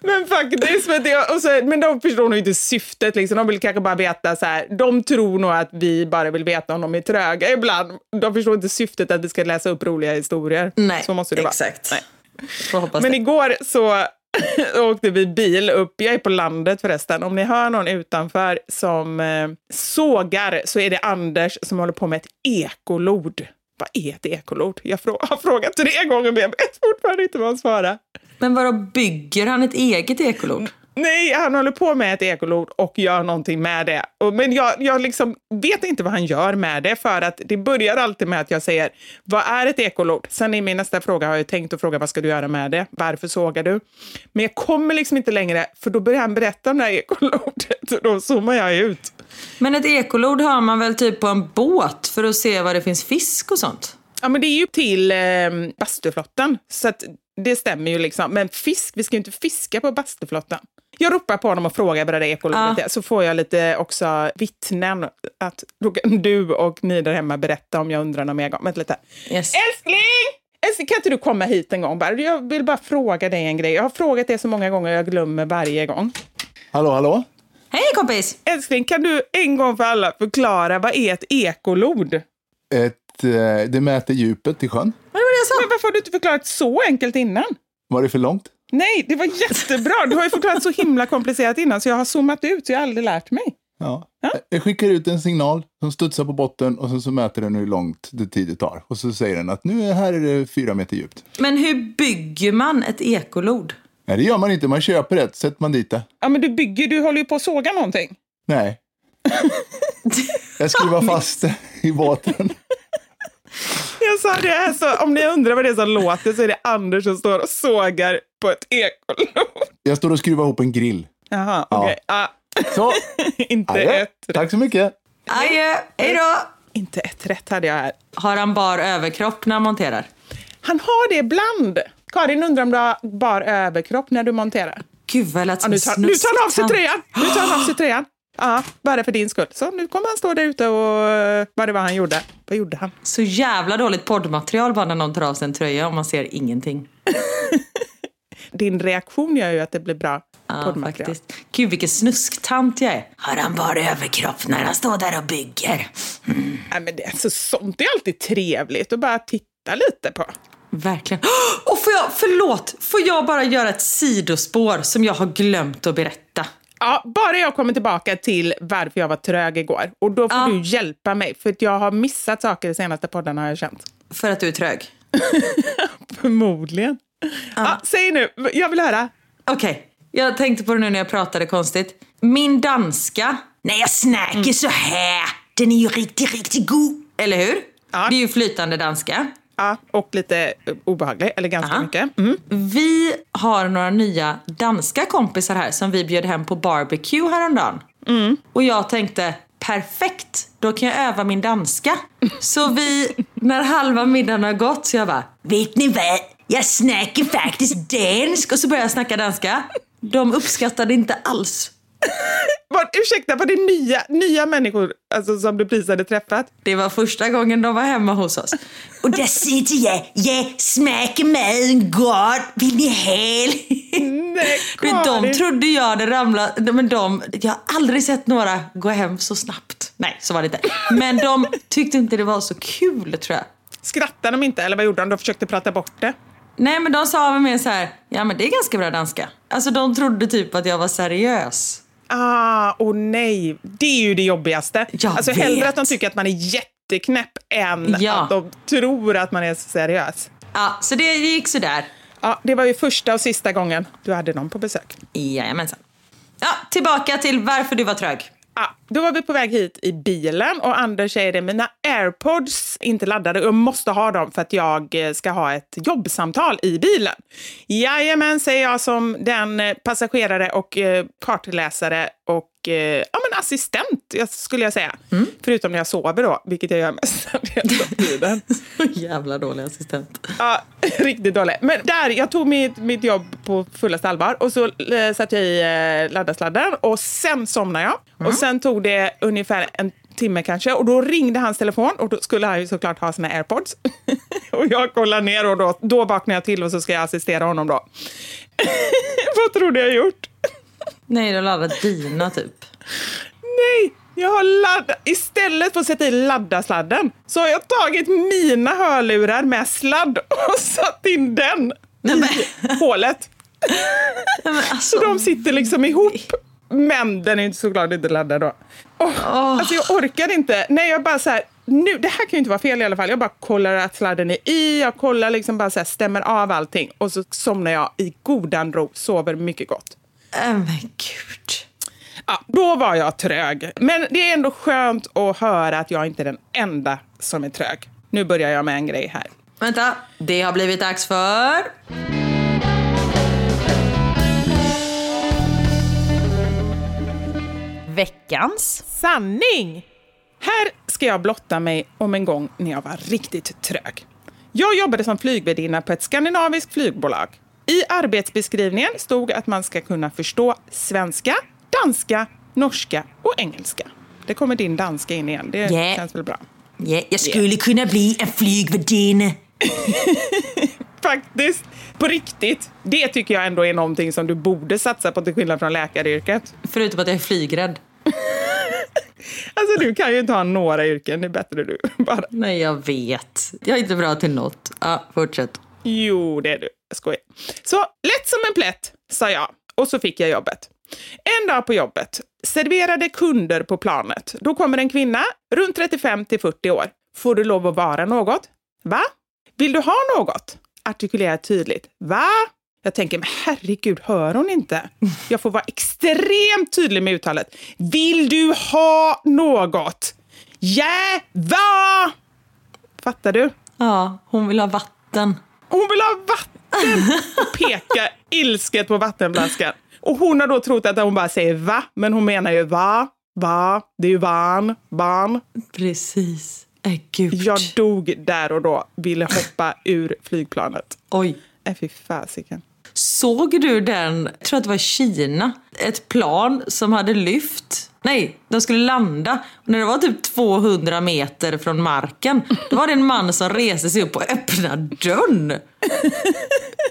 men faktiskt, men, det, och så, men de förstår nog inte syftet. Liksom. De vill kanske bara veta så här. De tror nog att vi bara vill veta om de är tröga ibland. De förstår inte syftet att vi ska läsa upp roliga historier. nej, så måste det exakt. vara. Nej. Men igår så åkte vi bil upp. Jag är på landet förresten. Om ni hör någon utanför som eh, sågar så är det Anders som håller på med ett ekolod. Vad är ett ekolod? Jag frå har frågat tre gånger men jag vet fortfarande inte vad han svarar. Men vadå, bygger han ett eget ekolod? Nej, han håller på med ett ekolod och gör någonting med det. Men jag, jag liksom vet inte vad han gör med det för att det börjar alltid med att jag säger vad är ett ekolod? Sen i min nästa fråga har jag tänkt att fråga vad ska du göra med det? Varför sågar du? Men jag kommer liksom inte längre för då börjar han berätta om det här ekolodet och då zoomar jag ut. Men ett ekolod har man väl typ på en båt för att se var det finns fisk och sånt? Ja, men det är ju till eh, bastuflottan, så att det stämmer ju liksom. Men fisk, vi ska ju inte fiska på bastuflottan. Jag ropar på honom och frågar vad det där ekolodet Ja. är, så får jag lite också vittnen. Att du och ni där hemma berätta om jag undrar någon mer gång. Vänta lite. Yes. Älskling! Älskling, kan inte du komma hit en gång bara? Jag vill bara fråga dig en grej. Jag har frågat det så många gånger och jag glömmer varje gång. Hallå, hallå? Hej kompis! Älskling, kan du en gång för alla förklara vad är ett ekolod? Ett, eh, det mäter djupet i sjön. Men det var det jag sa. Men varför har du inte förklarat så enkelt innan? Var det för långt? Nej, det var jättebra. Du har ju förklarat så himla komplicerat innan så jag har zoomat ut så jag har aldrig lärt mig. Ja. Jag skickar ut en signal som studsar på botten och sen så mäter den hur långt det tid det tar. Och så säger den att nu är här är det fyra meter djupt. Men hur bygger man ett ekolod? Nej, det gör man inte. Man köper ett, sätter man dit det. Ja, men du bygger, du håller ju på att såga någonting. Nej. Jag skruvar fast det i båten. Jag sa det här, så om ni undrar vad det är som låter så är det Anders som står och sågar på ett ekolod. Jag står och skruvar ihop en grill. Jaha, Ja. okej. Ja. Så, inte adjö. ett rätt. tack så mycket. Adjö, hej då! Inte ett rätt hade jag här. Har han bar överkropp när han monterar? Han har det ibland. Karin undrar om du har bar överkropp när du monterar. Gud vad jag lät Ja, som nu, en tar, nu tar han av sig tröjan! Nu tar han av sig tröjan. Ja, bara för din skull. Så nu kommer han stå där ute och eh, vad det var han gjorde. Vad gjorde han? Så jävla dåligt poddmaterial bara när någon tar av sig en tröja och man ser ingenting. Din reaktion gör ju att det blir bra Ja, poddmaterial. faktiskt. Gud vilken snusktant jag är. Har han bara överkropp när han står där och bygger? Nej, men det, alltså, sånt är alltid trevligt att bara titta lite på. Verkligen. Och får jag, förlåt, får jag bara göra ett sidospår som jag har glömt att berätta? Ja, bara jag kommer tillbaka till varför jag var trög igår. Och då får Ja. du hjälpa mig, för att jag har missat saker de senaste poddarna har jag känt. För att du är trög. Förmodligen. Ja. säg nu, jag vill höra. Okej, jag tänkte på det nu när jag pratade konstigt. Min danska, När jag snackar så här, den är ju riktigt, riktigt god. eller hur? Ja. Det är ju flytande danska. Ja, och lite eh, obehaglig, eller ganska Aha. mycket. Mm. Vi har några nya danska kompisar här som vi bjöd hem på barbecue häromdagen. Och jag tänkte, perfekt, då kan jag öva min danska. Så vi, när halva middagen har gått, så jag bara, Vet ni vad? Jag snackar faktiskt dansk. och så började jag snacka danska. De uppskattade inte alls. Var, ursäkta, var det nya, nya människor alltså, som du precis hade träffat? Det var första gången de var hemma hos oss. Och där sitter jag. Jag smakar maten gott. Vill ni hel? Nej, vet, de Karin. trodde jag hade ramlat, men de, jag har aldrig sett några gå hem så snabbt. Nej, så var det inte. Men de tyckte inte det var så kul tror jag. Skrattade de inte, eller vad gjorde de? De försökte prata bort det. Nej men de sa väl mer så här, ja men det är ganska bra danska. Alltså de trodde typ att jag var seriös. Ah, och nej. Det är ju det jobbigaste. Jag alltså vet. hellre att de tycker att man är jätteknäpp än Ja. att de tror att man är seriös. Ja, så det gick sådär. Ja, det var ju första och sista gången du hade någon på besök. Jajamensan. Ja, tillbaka till varför du var trög. Ah, då var vi på väg hit i bilen och Anders säger det, mina airpods är inte laddade och jag måste ha dem för att jag eh, ska ha ett jobbsamtal i bilen. Jajamän, säger jag som den eh, passagerare och eh, kartläsare och eh, ja, men assistent skulle jag säga. Förutom när jag sover då, vilket jag gör mest hela tiden. Jävla dålig assistent. Ja, riktigt dålig. Men där, jag tog mitt, mitt jobb på fullaste allvar och så eh, satte jag i eh, laddarsladden och sen somnade jag. Och sen tog det ungefär en timme kanske och då ringde hans telefon och då skulle han ju såklart ha sina airpods. och jag kollar ner och då, då vaknar jag till och så ska jag assistera honom då. Vad tror du jag gjort? Nej, du har laddat dina typ. Nej, jag har laddat. Istället för att sätta i laddarsladden så har jag tagit mina hörlurar med sladd och satt in den i hålet. Så de sitter liksom ihop. Men den är inte så glad inte laddad då. Oh, Alltså jag orkar inte. Nej, jag bara så här, nu, det här kan ju inte vara fel i alla fall. Jag bara kollar att sladden är i, jag kollar liksom bara så här, stämmer av allting. Och så somnar jag i godan ro, sover mycket gott. Äh, men gud. Ja, då var jag trög. Men det är ändå skönt att höra att jag inte är den enda som är trög. Nu börjar jag med en grej här. Vänta, det har blivit dags för... Veckans sanning! Här ska jag blotta mig om en gång när jag var riktigt trög. Jag jobbade som flygvärdinna på ett skandinaviskt flygbolag. I arbetsbeskrivningen stod att man ska kunna förstå svenska, danska, norska och engelska. Det kommer din danska in igen. Det Ja. känns väl bra? Ja, jag skulle kunna bli en flygvärdinna. Faktiskt. På riktigt. Det tycker jag ändå är någonting som du borde satsa på till skillnad från läkaryrket. Förutom att jag är flygrädd. Alltså du kan ju inte ha några yrken, det är bättre du. Bara. Nej, jag vet. Jag är inte bra till något. Ja, fortsätt. Jo, det är du. Jag skojar. Så lätt som en plätt, sa jag. Och så fick jag jobbet. En dag på jobbet, serverade kunder på planet. Då kommer en kvinna, runt 35 till 40 år. Får du lov att vara något? Va? Vill du ha något? Artikulera tydligt. Va? Jag tänker, men herregud, hör hon inte? Jag får vara extremt tydlig med uttalet. Vill du ha något? Ja, va? Fattar du? Ja, hon vill ha vatten. Hon vill ha vatten och pekar ilsket på vattenflaskan. Och hon har då trott att hon bara säger va, men hon menar ju va, va, det är ju van, van. Precis. Äh, gud. Jag dog där och då, ville hoppa ur flygplanet. Oj. Äh, fy fasiken. Såg du den, jag tror att det var Kina, ett plan som hade lyft. Nej, de skulle landa. Och när det var typ 200 meter från marken, då var det en man som reste sig upp och öppnade dörren.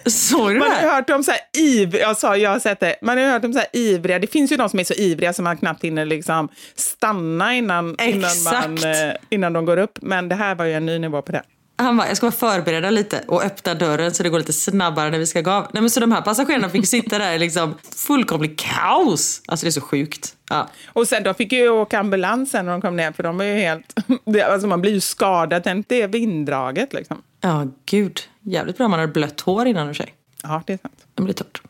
Såg du Man det? har hört om så här iv, jag sa, jag har sett det, man har hört om så här ivriga, det finns ju de som är så ivriga som man knappt hinner liksom stanna innan, innan, man, eh, innan de går upp. Men det här var ju en ny nivå på det. Han bara, jag ska bara förbereda lite och öppna dörren så det går lite snabbare när vi ska gå av. Nej, men så de här passagerarna fick sitta där i liksom fullkomlig kaos. Alltså det är så sjukt. Ja. Och sen de fick ju åka ambulans sen när de kom ner, för de var ju helt... Alltså man blir ju skadad, tänk det är vinddraget liksom. ja, gud. Jävligt bra man hade blött hår innan och sig. Ja, det är sant. Det blir torrt.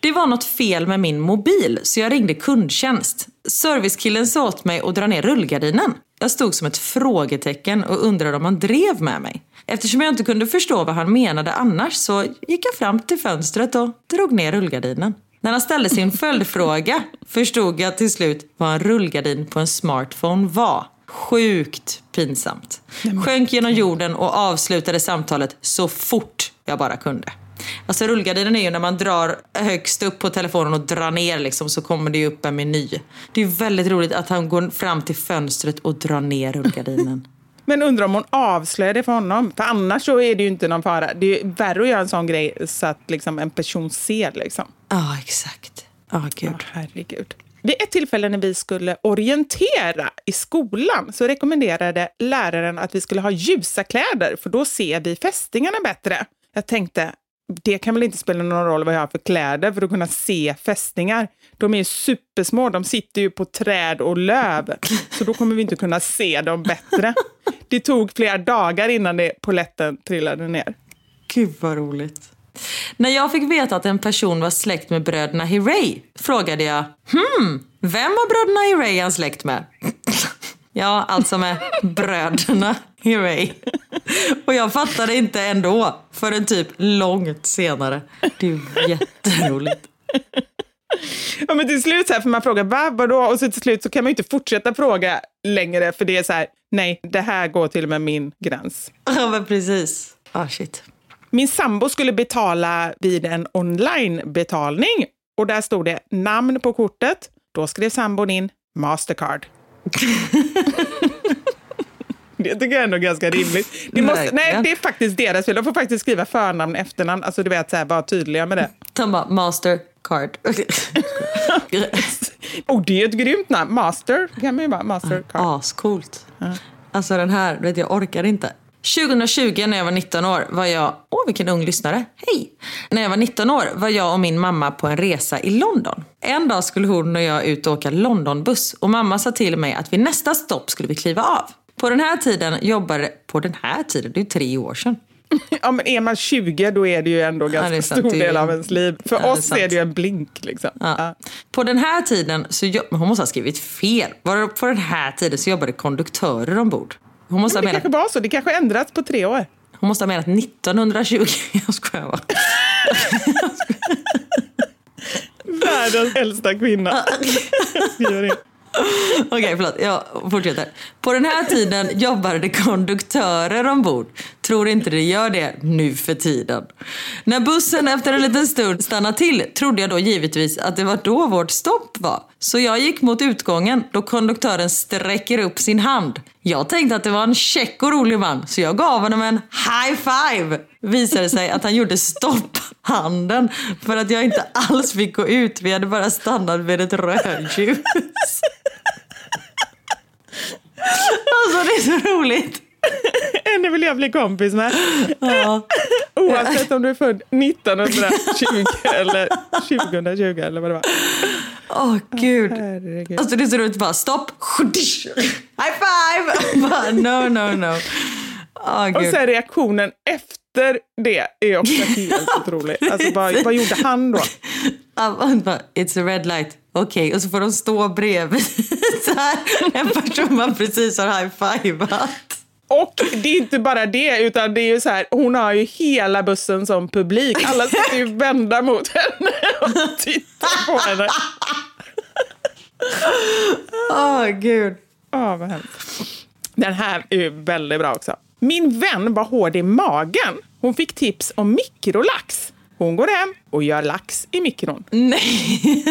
Det var något fel med min mobil så jag ringde kundtjänst. Servicekillen sa åt mig att dra ner rullgardinen. Jag stod som ett frågetecken och undrade om han drev med mig. Eftersom jag inte kunde förstå vad han menade annars så gick jag fram till fönstret och drog ner rullgardinen. När han ställde sin följdfråga förstod jag till slut vad en rullgardin på en smartphone var. Sjukt pinsamt. Sjönk genom jorden och avslutade samtalet så fort jag bara kunde. Alltså rullgardinen är ju när man drar högst upp på telefonen och drar ner liksom så kommer det ju upp en meny. Det är väldigt roligt att han går fram till fönstret och drar ner rullgardinen. Men undrar om hon avslöjar det för honom? För annars så är det ju inte någon fara. Det är ju värre att göra en sån grej så att liksom en person ser liksom. Ja, exakt. Ja, gud. Åh, herregud. Vid ett tillfälle när vi skulle orientera i skolan så rekommenderade läraren att vi skulle ha ljusa kläder för då ser vi fästingarna bättre. Jag tänkte, det kan väl inte spela någon roll vad jag har för kläder för att kunna se fästingar. De är ju supersmå, de sitter ju på träd och löv. Så då kommer vi inte kunna se dem bättre. Det tog flera dagar innan det poletten trillade ner. Gud vad roligt. När jag fick veta att en person var släkt med bröderna Hiray frågade jag Hmm, vem var bröderna Hiray han släkt med? ja, alltså med bröderna Hiray. Och jag fattade inte ändå förrän typ långt senare. Det är ju jätteroligt. Ja, men till slut så här, för man frågar va, vadå? Och så till slut så kan man ju inte fortsätta fråga längre för det är så här, nej, det här går till och med min gräns. Ja, men precis. Ah, shit. Min sambo skulle betala vid en online-betalning och där stod det namn på kortet. Då skrev sambon in Mastercard. Det tycker jag ändå är ganska rimligt. Det måste, nej, det är faktiskt deras fel. De får faktiskt skriva förnamn och efternamn. Alltså du vet, så här, vara tydliga med det. Han bara, Mastercard. Och det är ett grymt namn. Master kan man ju bara. Mastercard. Ascoolt. Alltså den här, vet jag orkar inte. 2020 när jag var 19 år var jag, åh vilken ung lyssnare, hej! När jag var 19 år var jag och min mamma på en resa i London. En dag skulle hon och jag ut och åka Londonbuss och mamma sa till mig att vid nästa stopp skulle vi kliva av. På den här tiden jobbade, på den här tiden, det är tre år sedan. Ja, men är man 20 då är det ju ändå ganska är sant. stor är- del av ens liv. För Ja, är oss sant. är det ju en blink liksom. Ja. På den här tiden så jobb... Hon måste ha skrivit fel. Var det på den här tiden så jobbade konduktörer ombord. Hon måste, Men ha det menat, kanske var så, det kanske ändrats på tre år. hon måste ha menat 1920. Jag skojar bara. Världens äldsta kvinna. Okej, okay, Okej, förlåt. Jag fortsätter. På den här tiden jobbade det konduktörer ombord. Tror inte det gör det nu för tiden. När bussen efter en liten stund stannade till trodde jag då givetvis att det var då vårt stopp var. Så jag gick mot utgången då konduktören sträcker upp sin hand. Jag tänkte att det var en check och rolig man, så jag gav honom en high five. Visade sig att han gjorde stopphanden för att jag inte alls fick gå ut. Vi hade bara stannat vid ett rödljus. Alltså det är så roligt. Henne vill jag bli kompis med. Ja. Oavsett om du är född 1920 eller 2020 eller vad det var. Åh gud. Herregud. Alltså det är så roligt. Bara stopp. High five. Bara, no, no, no. Åh Och sen reaktionen efter det är också helt otrolig. Alltså, vad, vad gjorde han då? Han bara, It's a red light. Okej, och så får de stå bredvid så här, en person man precis har high-fivat. Och det är inte bara det, utan det är ju så här, hon har ju hela bussen som publik. Alla sitter ju vända mot henne och tittar på henne. Åh gud. Ja, vad hemskt. Den här är ju väldigt bra också. Min vän var hård i magen. Hon fick tips om mikrolax. Hon går hem och gör lax i mikron. Nej.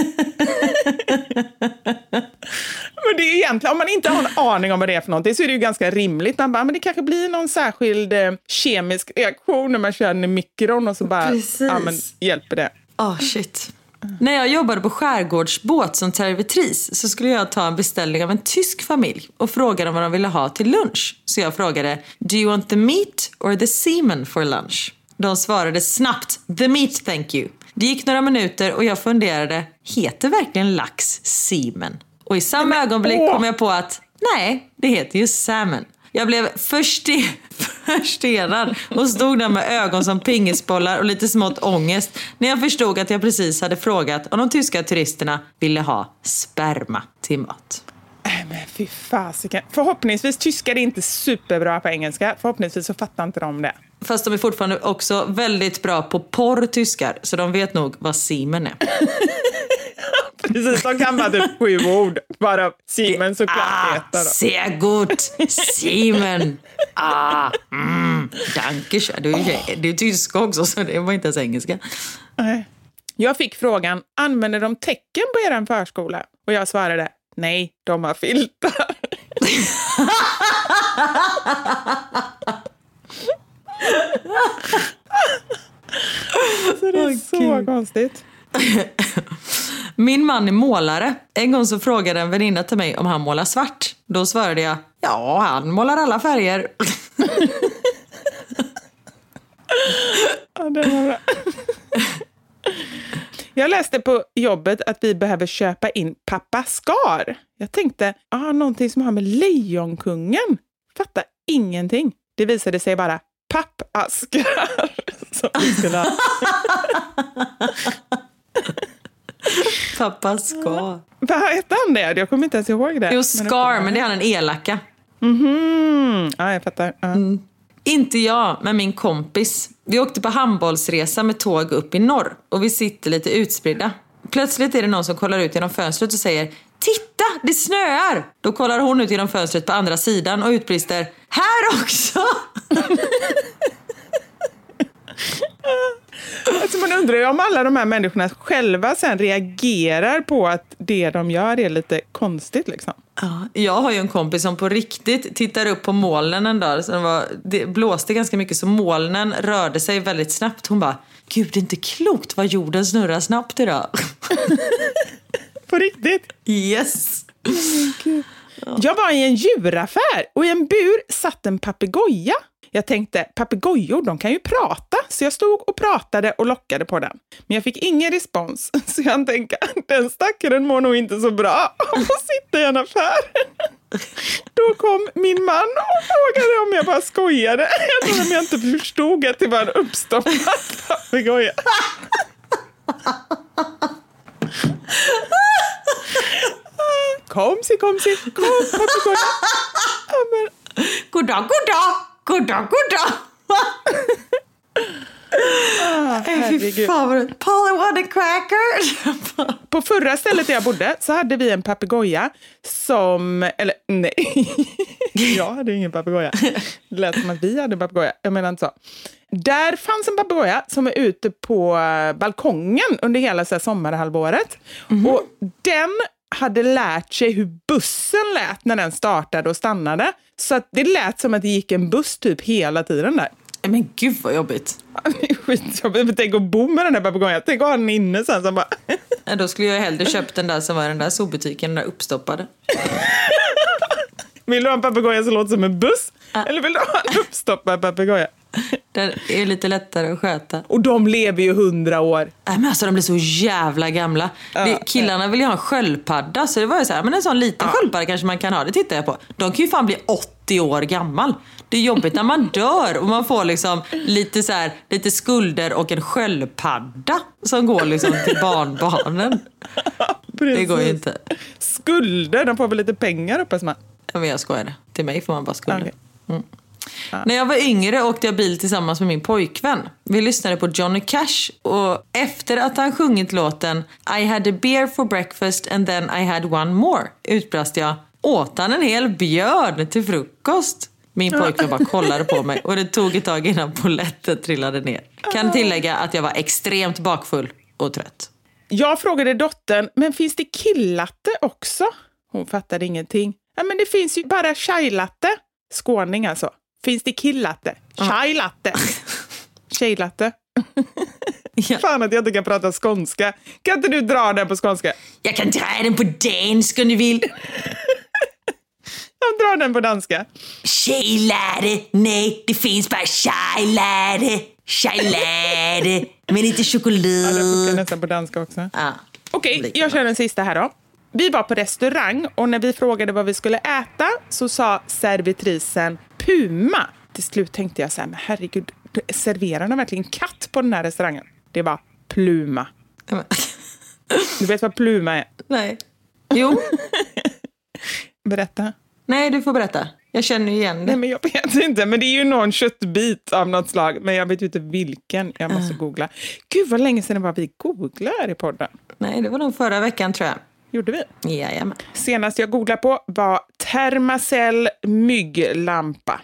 Men det är egentligen, om man inte har en aning om vad det är för någonting så är det ju ganska rimligt. Man bara, men det kanske blir någon särskild eh, kemisk reaktion när man kör den i mikron och så bara, Precis. ja men hjälper det. Åh shit. När jag jobbade på skärgårdsbåt som servitris så skulle jag ta en beställning av en tysk familj och fråga dem vad de ville ha till lunch. Så jag frågade, do you want the meat or the semen for lunch? De svarade snabbt, the meat thank you. Det gick några minuter och jag funderade, heter verkligen lax semen? Och i samma ögonblick kom jag på att, nej, det heter ju salmon. Jag blev förste förstenad och stod där med ögon som pingisbollar och lite smått ångest när jag förstod att jag precis hade frågat om de tyska turisterna ville ha sperma till mat. Men fy fasiken. Förhoppningsvis, tyskar är inte superbra på engelska. Förhoppningsvis så fattar inte de det. Fast de är fortfarande också väldigt bra på porr tyskar så de vet nog vad semen är. Precis, de kan bara typ sju ord. Bara Siemens såklart Ah, heter då. sehr gut, semen. Ah, mm, danke schön. Du är, du är tyska också så det var inte ens engelska. Nej. Jag fick frågan, använder de tecken på er förskola? Och jag svarade, nej, de har filtar. så det är Åh, så Gud. konstigt. Min man är målare. En gång så frågade en väninna till mig om han målar svart. Då svarade jag, ja han målar alla färger. Ja, det var bra. Jag läste på jobbet att vi behöver köpa in Pappa Skar. Jag tänkte, ah, någonting som har med Lejonkungen. Fattar ingenting. Det visade sig vara pappaskar som vi skulle ha. Pappa ska. Vad hette han det? Jag kommer inte ens ihåg det. Jo, Scar, men det är han en elaka. Mhm. Ja, jag fattar. Ja. Inte jag, men min kompis. Vi åkte på handbollsresa med tåg upp i norr och vi sitter lite utspridda. Plötsligt är det någon som kollar ut genom fönstret och säger Titta, det snöar! Då kollar hon ut genom fönstret på andra sidan och utbrister Här också! Alltså man undrar ju om alla de här människorna själva sen reagerar på att det de gör är lite konstigt. Liksom. Ja, jag har ju en kompis som på riktigt tittar upp på molnen en dag. Så det, var, det blåste ganska mycket så molnen rörde sig väldigt snabbt. Hon bara, gud det är inte klokt vad jorden snurrar snabbt idag. På riktigt? Yes. Jag var i en djuraffär och i en bur satt en papegoja. Jag tänkte, papegojor de kan ju prata, så jag stod och pratade och lockade på den. Men jag fick ingen respons, så jag tänkte, den stackaren mår nog inte så bra av att sitta i en affär. Då kom min man och frågade om jag bara skojade. Jag tror om jag inte förstod att det var en uppstoppad papegoja. Kom si, kom papegoja. Ja, men... Goddag, goddag, goddag, goddag. Ah, Äh, Fy fan vad Polly want a cracker. På förra stället där jag bodde så hade vi en papegoja som, eller nej, jag hade ingen papegoja. Det lät som att vi hade en papegoja, jag menar inte så. Där fanns en papegoja som var ute på eh, balkongen under hela så här, sommarhalvåret. Och den hade lärt sig hur bussen lät när den startade och stannade. Så att det lät som att det gick en buss typ hela tiden där. Men gud vad jobbigt. Skitjobbigt. Men Tänk att bo med den där papegojan. Tänk att ha den inne sen. Så bara... Ja, Då skulle jag hellre köpt den där som var i den där zoobutiken, den där uppstoppade. Vill du ha en papegoja som låter som en buss? Eller vill du ha en uppstoppad papegoja? Den är lite lättare att sköta. Och de lever ju hundra år. Nej, men alltså, de blir så jävla gamla. det, killarna vill ju ha en sköldpadda, så det var ju så här, men en sån liten sköldpadda kanske man kan ha, det tittar jag på. De kan ju fan bli 80 år gammal. Det är jobbigt när man dör och man får liksom lite, så här, lite skulder och en sköldpadda som går liksom till barnbarnen. Det går ju inte. Skulder, de får väl lite pengar hoppas man. Ja, men jag skojade. Till mig får man bara skulder. Okej. Mm. När jag var yngre åkte jag bil tillsammans med min pojkvän. Vi lyssnade på Johnny Cash och efter att han sjungit låten I had a beer for breakfast and then I had one more utbrast jag åt han en hel björn till frukost? Min pojkvän bara kollade på mig och det tog ett tag innan polletten trillade ner. Kan tillägga att jag var extremt bakfull och trött. Jag frågade dottern, men finns det killatte också? Hon fattade ingenting. Ja, men det finns ju bara chai-latte. Skåning alltså. Finns det killatte? Chai-latte. Tjejlatte. Fan att jag inte kan prata skånska. Kan inte du dra den på skånska? Jag kan dra den på dansk om du vill. Jag drar den på danska. Tjejlärde, nej det finns bara tjejlärde. Tjejlärde, men inte Ja, den funkar choklad. nästan på danska också. Ja. Okej, jag kör den sista här då. Vi var på restaurang och när vi frågade vad vi skulle äta så sa servitrisen Puma. Till slut tänkte jag så här, men herregud, serverar de verkligen katt på den här restaurangen? Det var Pluma. Du vet vad Pluma är? Nej. Jo. Berätta. Nej, du får berätta. Jag känner igen det. Nej, men jag vet inte. Men det är ju någon köttbit av något slag. Men jag vet ju inte vilken. Jag måste googla. Gud, vad länge sedan det var vi googlade här i podden. Nej, det var nog förra veckan tror jag. Gjorde vi? Jajamän. Senast jag googlade på var Thermacell mygglampa.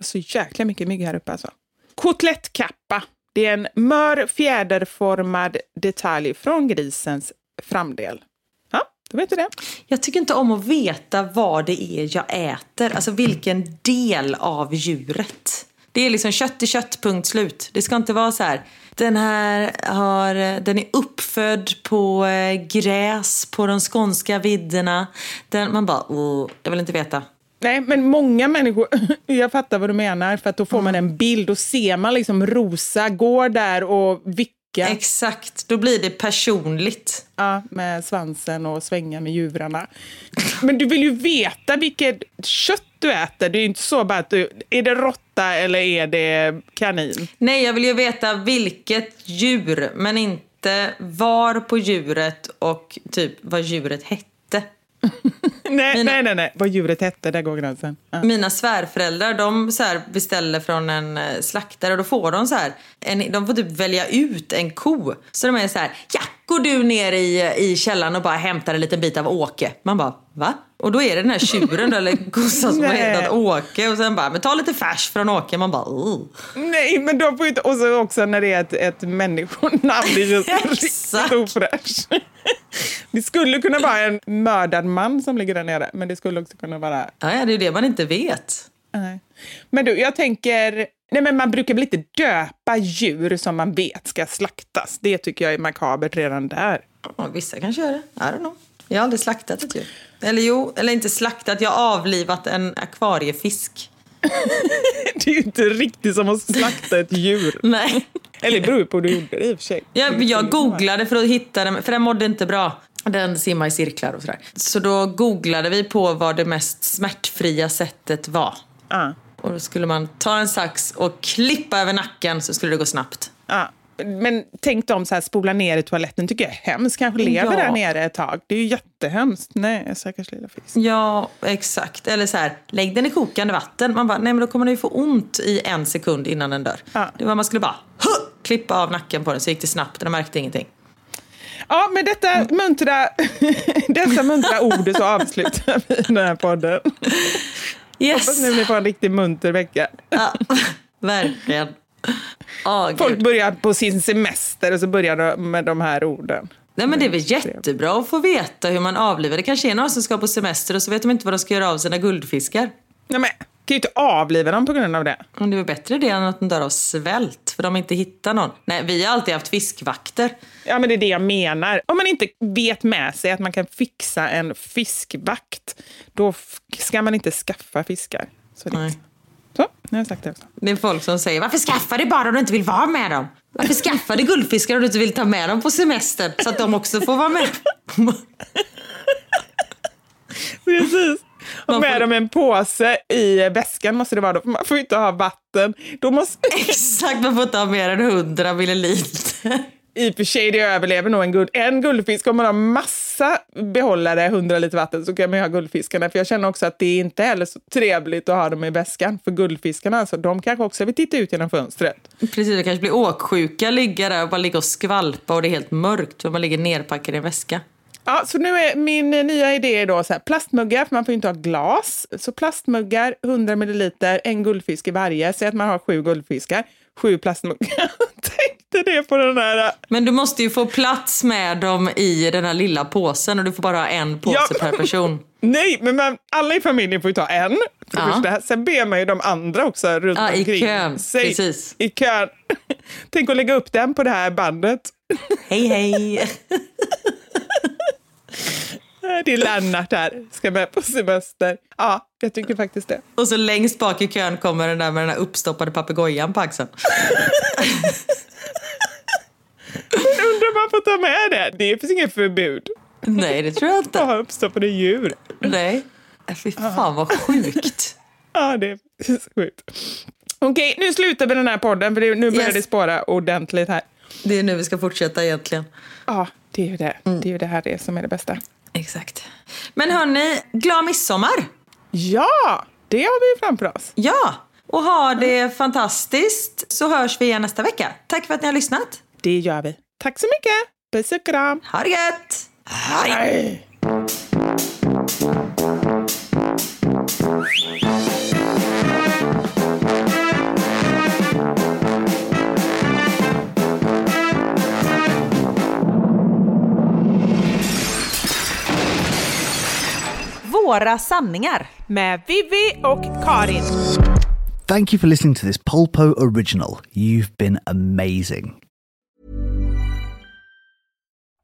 Så jäkla mycket mygg här uppe alltså. Kotelettkappa. Det är en mör fjäderformad detalj från grisens framdel. Ja, då vet du det. Jag tycker inte om att veta vad det är jag äter. Alltså vilken del av djuret. Det är liksom kött är kött, punkt slut. Det ska inte vara så här. Den här har, den är uppfödd på eh, gräs på de skånska vidderna. Den, man bara, oh, jag vill inte veta. Nej, men många människor, jag fattar vad du menar, för att då får man en bild, då ser man liksom Rosa går där och vicka Exakt, då blir det personligt. ja, med svansen och svänga med juvrarna. Men du vill ju veta vilket kött du äter. Det är ju inte så bara att du, är det råtta eller är det kanin? Nej, jag vill ju veta vilket djur, men inte var på djuret och typ vad djuret hette. Nej, Mina- nej, nej, nej, vad djuret hette, där går gränsen. Ja. Mina svärföräldrar de så beställer från en eh, slaktare och då får de så här, en, de får typ välja ut en ko. Så de är så här, ja, går du ner i, i källaren och bara hämtar en liten bit av Åke? Man bara, va? Och då är det den här tjuren eller kossan som har hetat Åke och sen bara, men ta lite färs från Åke. Man bara, oh. Nej, men de får inte... Och så också när det är ett, ett människonamn, det känns riktigt ofräscht. Det skulle kunna vara en mördad man som ligger där nere, men det skulle också kunna vara... Ja, ja, det är ju det man inte vet. Nej. Men du, jag tänker... Nej, men man brukar väl inte döpa djur som man vet ska slaktas. Det tycker jag är makabert redan där. Vissa kanske gör det. I don't know. Jag har aldrig slaktat ett djur. Eller jo, eller inte slaktat. Jag har avlivat en akvariefisk. Det är ju inte riktigt som att slakta ett djur. Nej. Eller det beror på hur du gjorde det i och för sig. Jag, jag googlade för att hitta den, för den mådde inte bra. Den simmar i cirklar och sådär. Så då googlade vi på vad det mest smärtfria sättet var. Ah. Och då skulle man ta en sax och klippa över nacken så skulle det gå snabbt. Ja. Men tänk dem så här, spola ner i toaletten tycker jag är hemskt. Kanske lever Ja. där nere ett tag. Det är ju jättehemskt. Nej, stackars lilla fisk. Ja, exakt. Eller så här, lägg den i kokande vatten. Man bara, nej men då kommer den ju få ont i en sekund innan den dör. Ja. Det var man skulle bara huh, klippa av nacken på den så gick det snabbt den märkte ingenting. Ja, med detta muntra, dessa muntra ord så avslutar vi den här podden. Yes. Hoppas nu ni får en riktigt munter vecka. Ja, verkligen. Åh, Folk börjar på sin semester och så börjar de med de här orden. Nej men det är väl jättebra att få veta hur man avlivar. Det kanske är några som ska på semester och så vet de inte vad de ska göra av sina guldfiskar. Nej, men, kan ju inte avliva dem på grund av det. Men det är väl bättre det än att de dör av svält för de inte hittar någon. Nej, vi har alltid haft fiskvakter. Ja, men det är det jag menar. Om man inte vet med sig att man kan fixa en fiskvakt, då ska man inte skaffa fiskar. Så. Nej. Nu har sagt det också. Det är folk som säger varför skaffar du bara om du inte vill vara med dem? Varför skaffar du guldfiskar om du inte vill ta med dem på semester så att de också får vara med? Precis. Och med får- dem en påse i väskan måste det vara då, för man får ju inte ha vatten. Då måste... Exakt, man får inte ha mer än 100 milliliter. I och för sig, det överlever nog en, guld, en guldfisk. Om man har massa behållare, 100 liter vatten, så kan man ju ha guldfiskarna. För jag känner också att det är inte heller så trevligt att ha dem i väskan. För guldfiskarna, alltså, de kanske också vill titta ut genom fönstret. Precis, det kanske blir åksjuka, ligga där och bara ligga och skvalpa och det är helt mörkt för man ligger nerpackad i en väska. Ja, så nu är min nya idé då så här, plastmuggar, för man får ju inte ha glas. Så plastmuggar, 100 milliliter, en guldfisk i varje. Säg att man har sju guldfiskar, sju plastmuggar. Tänkte det på den här... Men du måste ju få plats med dem i den här lilla påsen och du får bara ha en påse Ja. per person. Nej, men man, alla i familjen får ju ta en. För Ja. första. Sen ber man ju de andra också runt Ja, i omkring kön. sig. Precis. I kön. Tänk att lägga upp den på det här bandet. Hej hej! Det är Lennart här, ska med på semester. Ja, jag tycker faktiskt det. Och så längst bak i kön kommer den där med den här uppstoppade papegojan på axeln. Men undrar om man får ta med det? Det finns inget förbud Nej, det tror jag att inte. ha uppstoppade djur. Nej. Äh, Fy fan vad sjukt. Ja, det är sjukt. Okej, nu slutar vi den här podden för nu börjar Yes. det spåra ordentligt här. Det är nu vi ska fortsätta egentligen. Ja, det är ju det. Det är ju det här det som är det bästa. Exakt. Men hörni, glad midsommar! Ja, det har vi framför oss. Ja, och ha det fantastiskt så hörs vi igen nästa vecka. Tack för att ni har lyssnat. Det gör vi. Tack så mycket. Puss och kram. Ha det gött! Hej! Våra sanningar. Med Vivi och Karin. Thank you for listening to this Polpo original. You've been amazing.